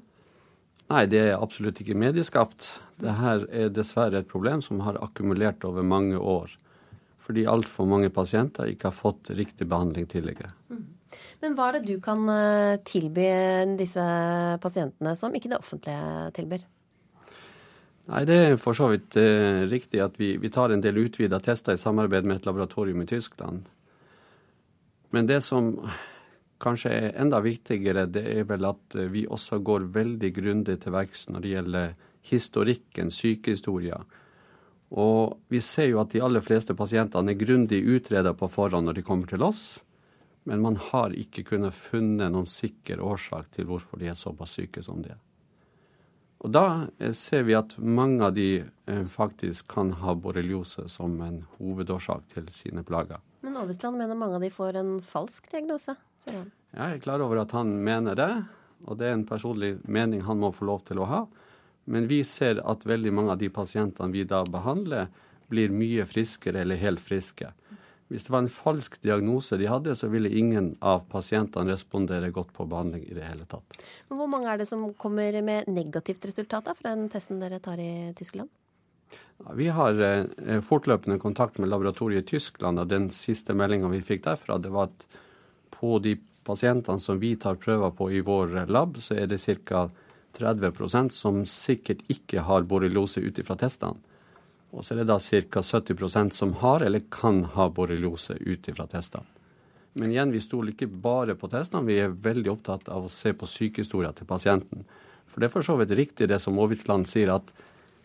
Nei, det er absolutt ikke medieskapt. Det her er dessverre et problem som har akkumulert over mange år. Fordi altfor mange pasienter ikke har fått riktig behandling tidligere. Men hva er det du kan eh, tilby disse pasientene som ikke det offentlige tilbyr? Nei, Det er for så vidt eh, riktig at vi, vi tar en del utvida tester i samarbeid med et laboratorium i Tyskland. Men det som kanskje er enda viktigere, det er vel at eh, vi også går veldig grundig til verks når det gjelder historikken, sykehistoria. Og vi ser jo at de aller fleste pasientene er grundig utreda på forhånd når de kommer til oss. Men man har ikke kunnet funnet noen sikker årsak til hvorfor de er såpass syke som de er. Og da eh, ser vi at mange av de eh, faktisk kan ha borreliose som en hovedårsak til sine plager. Men Aavitsland mener mange av de får en falsk diagnose, sier han. Jeg er klar over at han mener det, og det er en personlig mening han må få lov til å ha. Men vi ser at veldig mange av de pasientene vi da behandler, blir mye friskere eller helt friske. Hvis det var en falsk diagnose de hadde, så ville ingen av pasientene respondere godt på behandling i det hele tatt. Men hvor mange er det som kommer med negativt resultat da, fra den testen dere tar i Tyskland? Vi har eh, fortløpende kontakt med laboratoriet i Tyskland, og den siste meldinga vi fikk derfra, det var at på de pasientene som vi tar prøver på i vår lab, så er det ca. 30% som sikkert ikke har borreliose ut ifra testene. Og så er det da ca. 70% som har eller kan ha borreliose ut ifra testene. Men igjen, vi stoler ikke bare på testene, vi er veldig opptatt av å se på sykehistoria til pasienten. For det er for så vidt riktig det som Aavitsland sier, at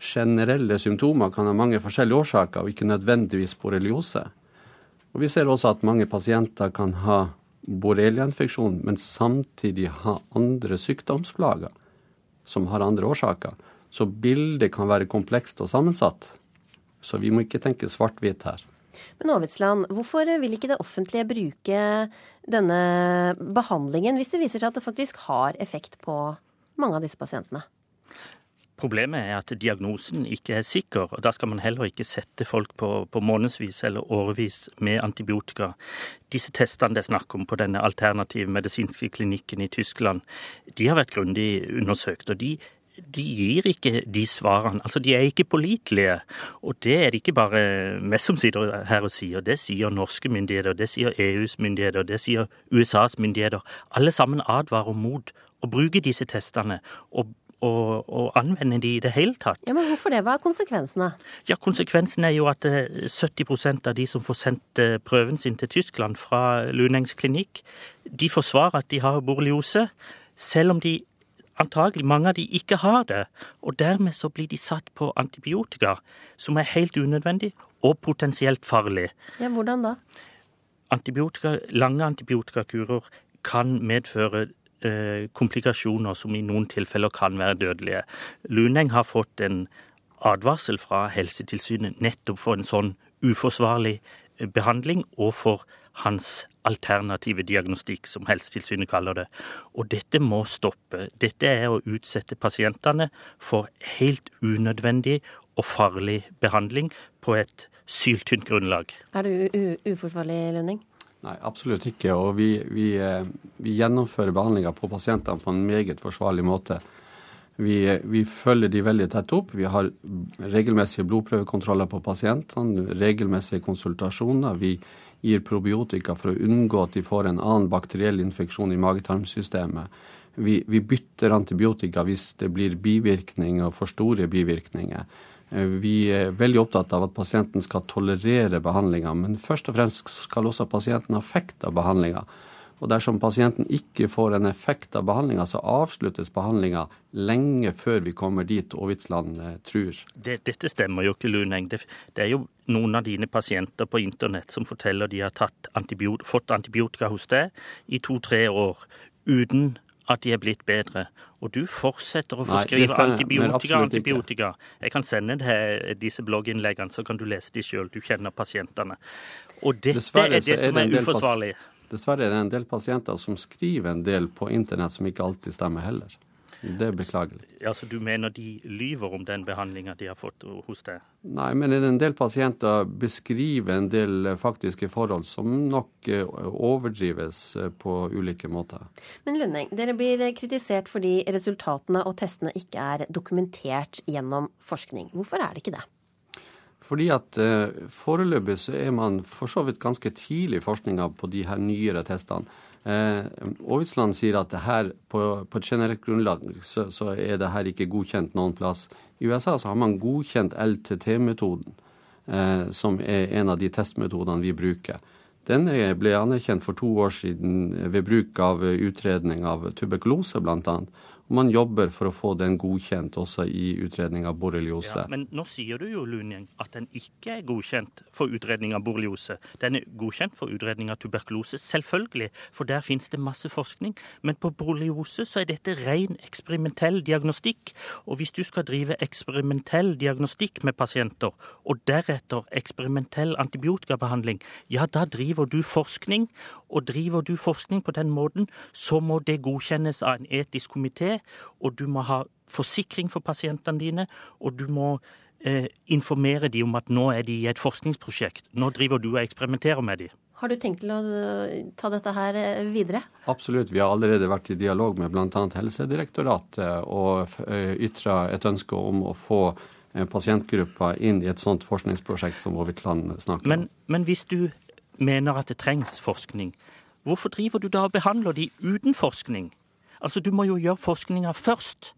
generelle symptomer kan ha mange forskjellige årsaker, og ikke nødvendigvis borreliose. Og vi ser også at mange pasienter kan ha borreliainfeksjon, men samtidig ha andre sykdomsplager som har andre årsaker. Så bildet kan være komplekst og sammensatt. Så vi må ikke tenke svart-hvitt her. Men Aavitsland, hvorfor vil ikke det offentlige bruke denne behandlingen hvis det viser seg at det faktisk har effekt på mange av disse pasientene? Problemet er at diagnosen ikke er sikker, og da skal man heller ikke sette folk på, på månedsvis eller årevis med antibiotika. Disse testene det er snakk om på denne alternative medisinske klinikken i Tyskland, de har vært grundig undersøkt. og de de gir ikke de svarene. Altså, de er ikke pålitelige. Og det er det ikke bare vi som sitter her og sier. Det sier norske myndigheter, det sier EUs myndigheter, det sier USAs myndigheter. Alle sammen advarer mot å bruke disse testene og, og, og anvende de i det hele tatt. Ja, Men hvorfor det? Hva er konsekvensene? Ja, Konsekvensen er jo at eh, 70 av de som får sendt eh, prøven sin til Tyskland fra Lunengs klinikk, de forsvarer at de har borreliose, selv om de antagelig mange av de ikke har det. Og dermed så blir de satt på antibiotika, som er helt unødvendig og potensielt farlig. Ja, Hvordan da? Antibiotika, lange antibiotikakurer kan medføre eh, komplikasjoner som i noen tilfeller kan være dødelige. Luneng har fått en advarsel fra Helsetilsynet nettopp for en sånn uforsvarlig eh, behandling, og for hans alternative diagnostikk, som Helsetilsynet kaller det. Og dette må stoppe. Dette er å utsette pasientene for helt unødvendig og farlig behandling på et syltynt grunnlag. Er det u u uforsvarlig, Lønning? Nei, absolutt ikke. Og vi, vi, eh, vi gjennomfører behandlinga på pasientene på en meget forsvarlig måte. Vi, vi følger de veldig tett opp. Vi har regelmessige blodprøvekontroller på pasientene, regelmessige konsultasjoner. Vi gir probiotika for å unngå at de får en annen bakteriell infeksjon i magetarmsystemet. Vi, vi bytter antibiotika hvis det blir bivirkninger, for store bivirkninger. Eh, Vi er veldig opptatt av at pasienten skal tolerere behandlinga, men først og fremst skal også pasienten ha effekt av behandlinga. Og dersom pasienten ikke får en effekt av behandlinga, så avsluttes behandlinga lenge før vi kommer dit Aavitsland eh, tror. Det, dette stemmer jo ikke, Luneng. Det, det er jo noen av dine pasienter på internett som forteller de har antibiot fått antibiotika hos deg i to-tre år uten at de er blitt bedre. Og du fortsetter å forskrive Nei, antibiotika, og antibiotika. Jeg kan sende deg disse blogginnleggene, så kan du lese de sjøl. Du kjenner pasientene. Og dette Dessverre er det som det er del pas- uforsvarlig. Dessverre er det en del pasienter som skriver en del på internett som ikke alltid stemmer heller. Det er beklagelig. Altså, Du mener de lyver om den behandlinga de har fått hos deg? Nei, men en del pasienter beskriver en del eh, faktiske forhold som nok eh, overdrives eh, på ulike måter. Men Lundeng, dere blir kritisert fordi resultatene og testene ikke er dokumentert gjennom forskning. Hvorfor er det ikke det? Fordi at eh, foreløpig så er man for så vidt ganske tidlig i forskninga på de her nyere testene. Eh, Aavitsland sier at det her på, på et generelt grunnlag så, så er det her ikke godkjent noen plass. I USA så har man godkjent LTT-metoden, eh, som er en av de testmetodene vi bruker. Den ble anerkjent for to år siden ved bruk av utredning av tuberkulose, blant Og man jobber for å få den godkjent også i utredning av borreliose. Ja, men nå sier du jo, Lunien, at den ikke er godkjent for utredning av borreliose. Den er godkjent for utredning av tuberkulose, selvfølgelig, for der finnes det masse forskning. Men på borreliose så er dette ren eksperimentell diagnostikk. Og hvis du skal drive eksperimentell diagnostikk med pasienter, og deretter eksperimentell antibiotikabehandling, ja, da driver du forskning. Og driver du forskning på den måten, så må det godkjennes av en etisk komité, og du må ha forsikring for pasientene dine, og du må eh, informere dem om at nå er de i et forskningsprosjekt. Nå driver du og eksperimenterer med dem. Har du tenkt til å øh, ta dette her øh, videre? Absolutt. Vi har allerede vært i dialog med bl.a. Helsedirektoratet og ytra et ønske om å få eh, pasientgrupper inn i et sånt forskningsprosjekt som Aavitsland snakker om. Men, men hvis du mener at det trengs forskning, hvorfor driver du da og behandler de uten forskning? Altså, du må jo gjøre forskninga først,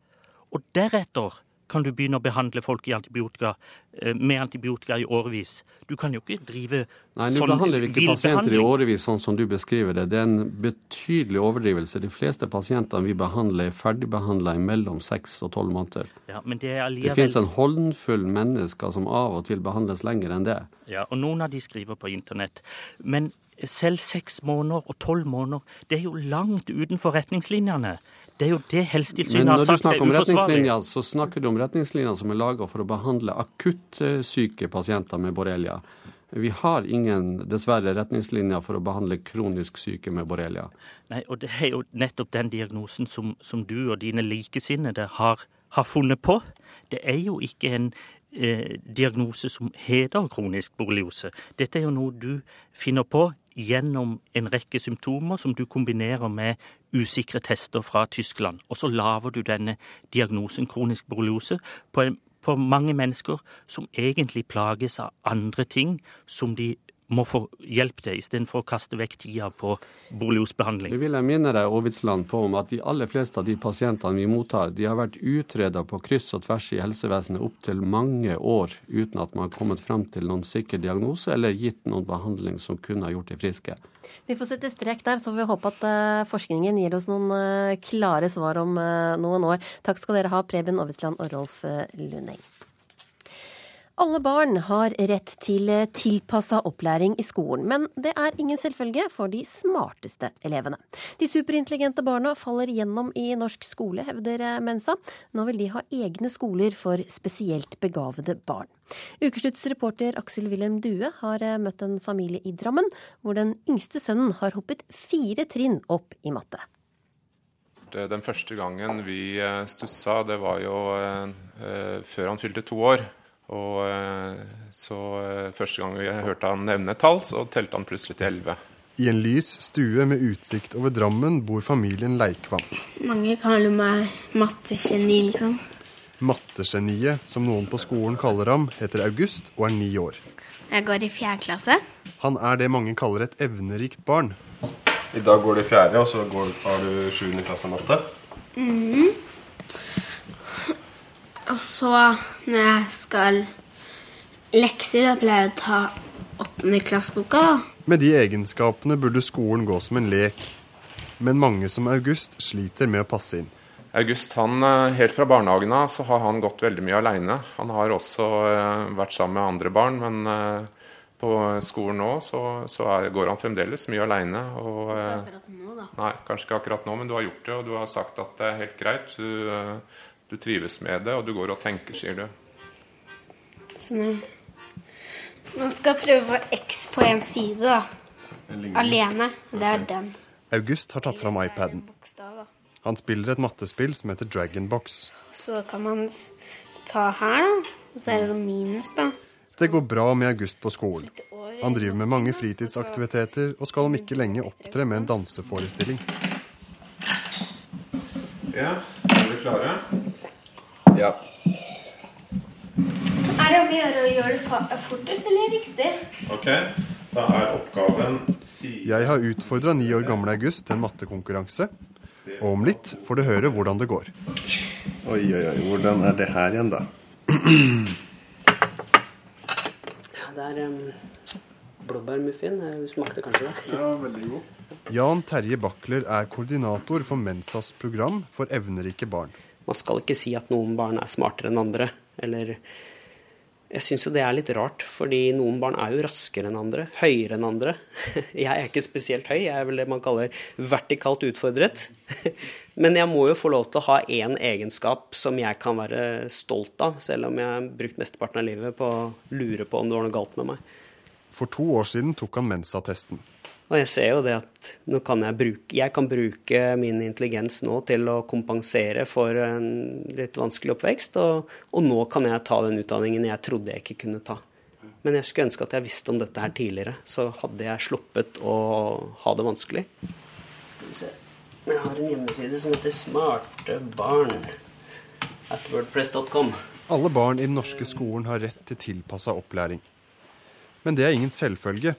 og deretter kan du begynne å behandle folk i antibiotika, eh, med antibiotika i årevis. Du kan jo ikke drive Nei, nå sånn behandler vi ikke pasienter i årevis sånn som du beskriver det. Det er en betydelig overdrivelse. De fleste pasientene vi behandler, er ferdigbehandla i mellom seks og tolv måneder. Ja, men det er Det finnes en håndfull mennesker som av og til behandles lenger enn det. Ja, og noen av de skriver på internett. Men selv seks måneder og tolv måneder, det er jo langt utenfor retningslinjene. Det er jo det Men Helsetilsynet har når du er snakker om retningslinjer, så snakker du om retningslinjer som er laga for å behandle akuttsyke pasienter med borrelia. Vi har ingen, dessverre, retningslinjer for å behandle kronisk syke med borrelia. Nei, og det er jo nettopp den diagnosen som, som du og dine likesinnede har, har funnet på. Det er jo ikke en eh, diagnose som heter kronisk borreliose. Dette er jo noe du finner på gjennom en rekke symptomer som du kombinerer med usikre tester fra Tyskland. Og så lager du denne diagnosen kronisk borreliose på, på mange mennesker som egentlig plages av andre ting som de må få hjelp til, istedenfor å kaste vekk tida på borreliosbehandling. Det vil jeg minne deg Aavitsland, på om at de aller fleste av de pasientene vi mottar, de har vært utreda på kryss og tvers i helsevesenet opptil mange år uten at man har kommet frem til noen sikker diagnose eller gitt noen behandling som kunne ha gjort de friske. Vi får sette strek der, så får vi håpe at øh, forskningen gir oss noen øh, klare svar om øh, noen år. Takk skal dere ha, Preben Aavitsland og Rolf Lundeng. Alle barn har rett til tilpassa opplæring i skolen, men det er ingen selvfølge for de smarteste elevene. De superintelligente barna faller gjennom i norsk skole, hevder Mensa. Nå vil de ha egne skoler for spesielt begavede barn. Ukeslutts reporter Aksel Wilhelm Due har eh, møtt en familie i Drammen, hvor den yngste sønnen har hoppet fire trinn opp i matte. Den første gangen vi eh, stussa, det var jo eh, eh, før han fylte to år. Og eh, så eh, første gang vi hørte han nevne et tall, så telte han plutselig til elleve. I en lys stue med utsikt over Drammen bor familien Leikvam. Mange kaller meg mattegeni, liksom. Mattegeniet, som noen på skolen kaller ham, heter August og er ni år. Jeg går i fjerde klasse. Han er det mange kaller et evnerikt barn. I dag går du i fjerde, og så går, har du sjuende klasse matte. Mhm. Så, når jeg skal lekser, da pleier jeg å ta åttende klasseboka. Med de egenskapene burde skolen gå som en lek. Men mange som August sliter med å passe inn. August, han, eh, helt fra barnehagen av så har han gått veldig mye aleine. Han har også eh, vært sammen med andre barn, men eh, på skolen nå så, så er, går han fremdeles mye aleine. Ikke Akkurat nå, da. Nei, kanskje ikke akkurat nå, men du har gjort det, og du har sagt at det er helt greit. Du, du trives med det, og du går og tenker, sier du. Så når man skal prøve å få X på én side, da. Alene. Det er den. August har tatt fram iPaden. Han spiller et mattespill som heter Dragonbox. Så kan man ta her, da. Og så er det minus, da. Det går bra med August på skolen. Han driver med mange fritidsaktiviteter og skal om ikke lenge opptre med en danseforestilling. Ja, dere klare? Ja. Er det om å gjøre å gjøre det fortest eller riktig? Ok, da er oppgaven Jeg har utfordra ni år gamle August til en mattekonkurranse. Og om litt får du høre hvordan det går. Oi, oi, oi. Hvordan er det her igjen, da? Ja, Det er um, blåbærmuffin. Du smakte kanskje det? Ja, veldig god. Jan Terje Bakler er koordinator for Mensas program for evnerike barn. Man skal ikke si at noen barn er smartere enn andre. Eller Jeg syns jo det er litt rart, fordi noen barn er jo raskere enn andre. Høyere enn andre. Jeg er ikke spesielt høy, jeg er vel det man kaller vertikalt utfordret. Men jeg må jo få lov til å ha én egenskap som jeg kan være stolt av, selv om jeg har brukt mesteparten av livet på å lure på om det var noe galt med meg. For to år siden tok han Mensa-testen. Og jeg ser jo det at nå kan jeg bruke Jeg kan bruke min intelligens nå til å kompensere for en litt vanskelig oppvekst, og, og nå kan jeg ta den utdanningen jeg trodde jeg ikke kunne ta. Men jeg skulle ønske at jeg visste om dette her tidligere, så hadde jeg sluppet å ha det vanskelig. Skal vi se Jeg har en hjemmeside som heter smartebarn. Alle barn i den norske skolen har rett til tilpassa opplæring. Men det er ingen selvfølge.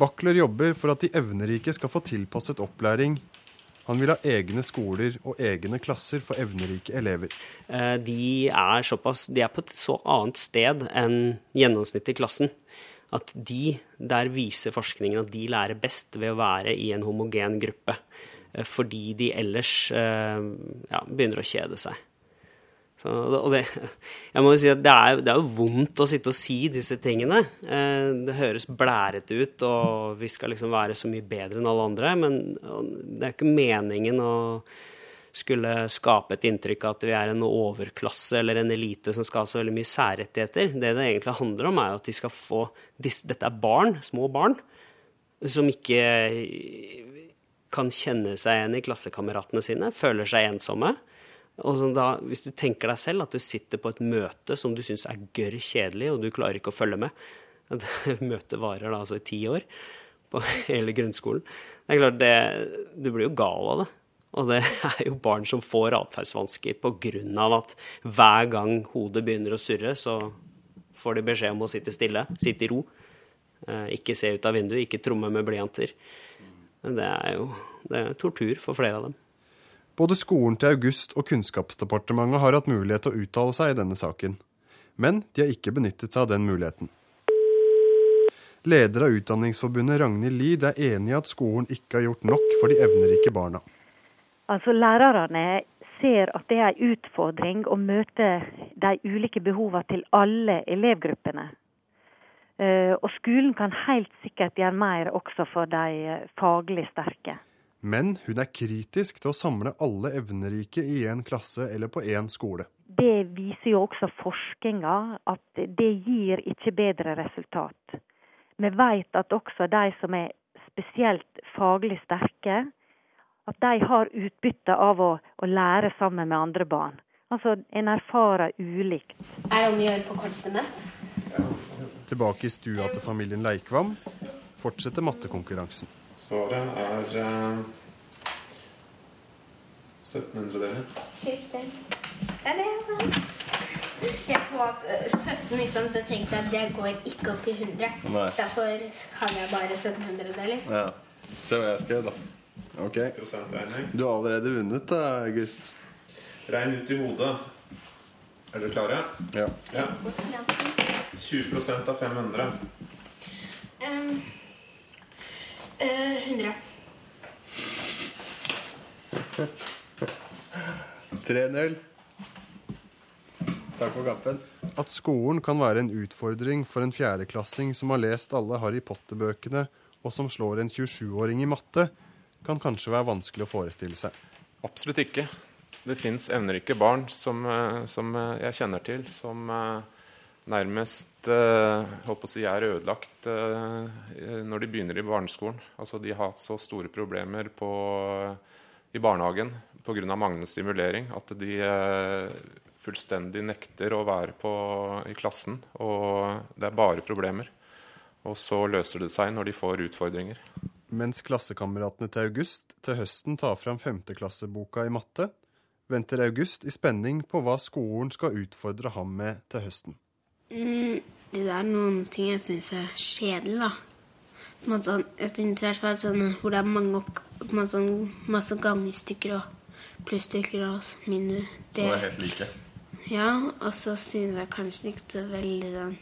Bakler jobber for at de evnerike skal få tilpasset opplæring. Han vil ha egne skoler og egne klasser for evnerike elever. Eh, De er såpass De er på et så annet sted enn gjennomsnittet i klassen. At de, der viser forskningen at de lærer best ved å være i en homogen gruppe. Eh, Fordi de ellers eh, ja, begynner å kjede seg. Så, og det, jeg må jo si at det er, det er jo vondt å sitte og si disse tingene. Eh, Det høres blærete ut, og vi skal liksom være så mye bedre enn alle andre. Men det er ikke meningen å skulle skape et inntrykk av at vi er en overklasse eller en elite som skal ha så veldig mye særrettigheter. Det det egentlig handler om, er at de skal få Dette er barn, små barn, som ikke kan kjenne seg igjen i klassekameratene sine, føler seg ensomme. Som da, Hvis du tenker deg selv at du sitter på et møte som du syns er gørr kjedelig, og du klarer ikke å følge med Møtet varer da altså i ti år på hele grunnskolen. Det er klart, det, Du blir jo gal av det. Og det er jo barn som får atferdsvansker pga. at hver gang hodet begynner å surre, så får de beskjed om å sitte stille, sitte i ro. Eh, Ikke se ut av vinduet, ikke tromme med blyanter. Det er jo det er tortur for flere av dem. Både skolen til August og Kunnskapsdepartementet har hatt mulighet til å uttale seg i denne saken. Men de har ikke benyttet seg av den muligheten. Leder av Utdanningsforbundet, Ragnhild Lid, er enig i at skolen ikke har gjort nok for de evnerike barna. Altså Lærerne ser at det er en utfordring å møte de ulike behovene til alle elevgruppene. Eh, Og skolen kan helt sikkert gjøre mer også for de faglig sterke. Men hun er kritisk til å samle alle evnerike i én klasse eller på én skole. Det viser jo også forskninga at det gir ikke bedre resultat. Vi vet at også de som er spesielt faglig sterke, at de har utbytte av å, å lære sammen med andre barn. Altså en erfarer ulikt. Er det om å gjøre for forkorte mest? Tilbake i stua til familien Leikvam fortsetter mattekonkurransen. Svaret er eh, 1700 deler. Riktig. Det er det. Jeg så at eh, 17, liksom, da tenkte jeg at det går ikke opp til 100. Nei. Derfor hadde jeg bare 1700 deler. Ja. Se hva jeg skrev, da. Ok. Du har allerede vunnet, da, August. Regn ut i hodet. Er dere klare? Ja. ja. 20% av 500. Um, eh, 100. 3-0. Takk for kampen. At skolen kan være en utfordring for en fjerdeklassing som har lest alle Harry Potter-bøkene, og som slår en 27-åring i matte, kan kanskje være vanskelig å forestille seg. Absolutt ikke. Det fins evnerike barn som, eh, som eh, jeg kjenner til, som eh, nærmest eh, holdt på å si, er ødelagt eh, når de begynner i barneskolen. Altså, de har hatt så store problemer på, i barnehagen pga. manglende stimulering at de eh, fullstendig nekter å være på, i klassen. Og det er bare problemer. Og så løser det seg når de får utfordringer. Mens klassekameratene til August til høsten tar fram femteklasseboka i matte, venter August i spenning på hva skolen skal utfordre ham med til høsten. Mm, det er noen ting jeg syns er kjedelig, da. Sånn, jeg synes i hvert fall sånn hvor det er mange masse, sånn, masse gangestykker og plusstykker og minus. Som er helt like. Ja, og så synes jeg kanskje ikke så veldig den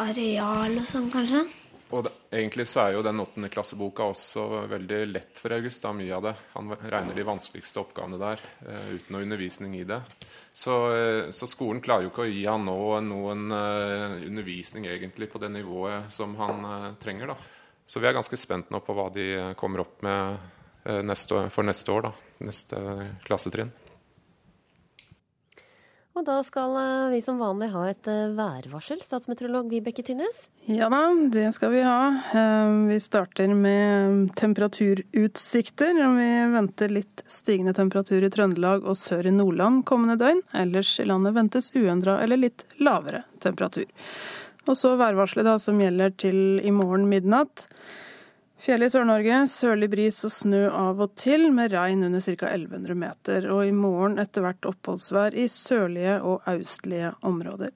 areal og sånn, kanskje. Og det, egentlig så er jo den åttende klasseboka også veldig lett for August. Da, mye av det. Han regner de vanskeligste oppgavene der uh, uten noe undervisning i det. Så, uh, så skolen klarer jo ikke å gi han nå noen uh, undervisning egentlig på det nivået som han trenger. da. Så vi er ganske spent nå på hva de kommer opp med neste, for neste år. da. Neste klassetrinn. Og da skal eh, vi som vanlig ha et eh, værvarsel. Statsmeteorolog Vibeke Tynnes. Ja da, det skal vi ha. Eh, Vi starter med temperaturutsikter. Vi venter litt stigende temperatur i Trøndelag og sør i Nordland kommende døgn. Ellers i landet ventes uendra eller litt lavere temperatur. Og så værvarselet da, som gjelder til i morgen midnatt. Fjell i Sør-Norge, sørlig bris og snø av og til, med regn under ca. 1100 meter. Og i morgen etter hvert oppholdsvær i sørlige og austlige områder.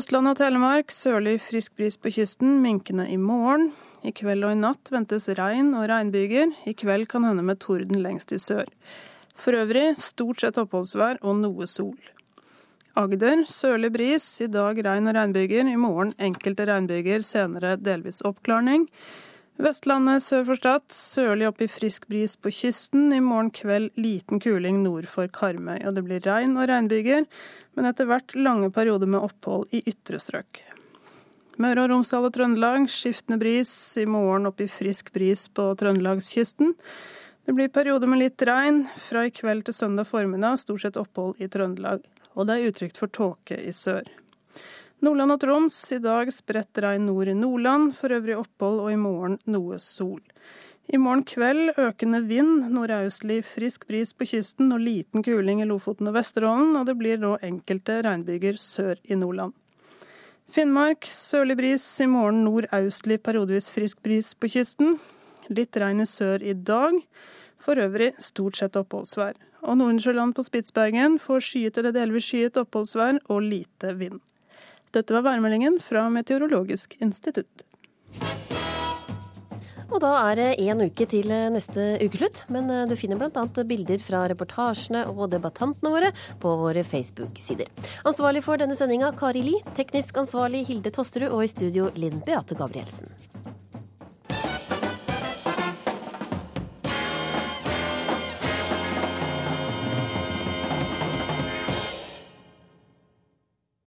Østlandet og Telemark sørlig frisk bris på kysten, minkende i morgen. I kveld og i natt ventes regn og regnbyger. I kveld kan hende med torden lengst i sør. For øvrig stort sett oppholdsvær og noe sol. Agder sørlig bris, i dag regn og regnbyger. I morgen enkelte regnbyger, senere delvis oppklarning. Vestlandet sør for Stad, sørlig opp i frisk bris på kysten. I morgen kveld liten kuling nord for Karmøy. Og det blir regn og regnbyger, men etter hvert lange perioder med opphold i ytre strøk. Møre og Romsdal og Trøndelag skiftende bris, i morgen opp i frisk bris på trøndelagskysten. Det blir perioder med litt regn. Fra i kveld til søndag formiddag stort sett opphold i Trøndelag. Og det er utrygt for tåke i sør. Nordland og Troms i dag spredt regn nord i Nordland, for øvrig opphold og i morgen noe sol. I morgen kveld økende vind, nordøstlig frisk bris på kysten og liten kuling i Lofoten og Vesterålen, og det blir nå enkelte regnbyger sør i Nordland. Finnmark sørlig bris, i morgen nordøstlig periodevis frisk bris på kysten. Litt regn i sør i dag. For øvrig stort sett oppholdsvær. Og Nordensjøland på Spitsbergen får skyet eller delvis skyet oppholdsvær og lite vind. Dette var værmeldingen fra Meteorologisk institutt. Og da er det én uke til neste ukeslutt, men eh, du finner bl.a. bilder fra reportasjene og debattantene våre på våre Facebook-sider. Ansvarlig for denne sendinga Kari Li, teknisk ansvarlig Hilde Tosterud og i studio Linn Beate Gabrielsen.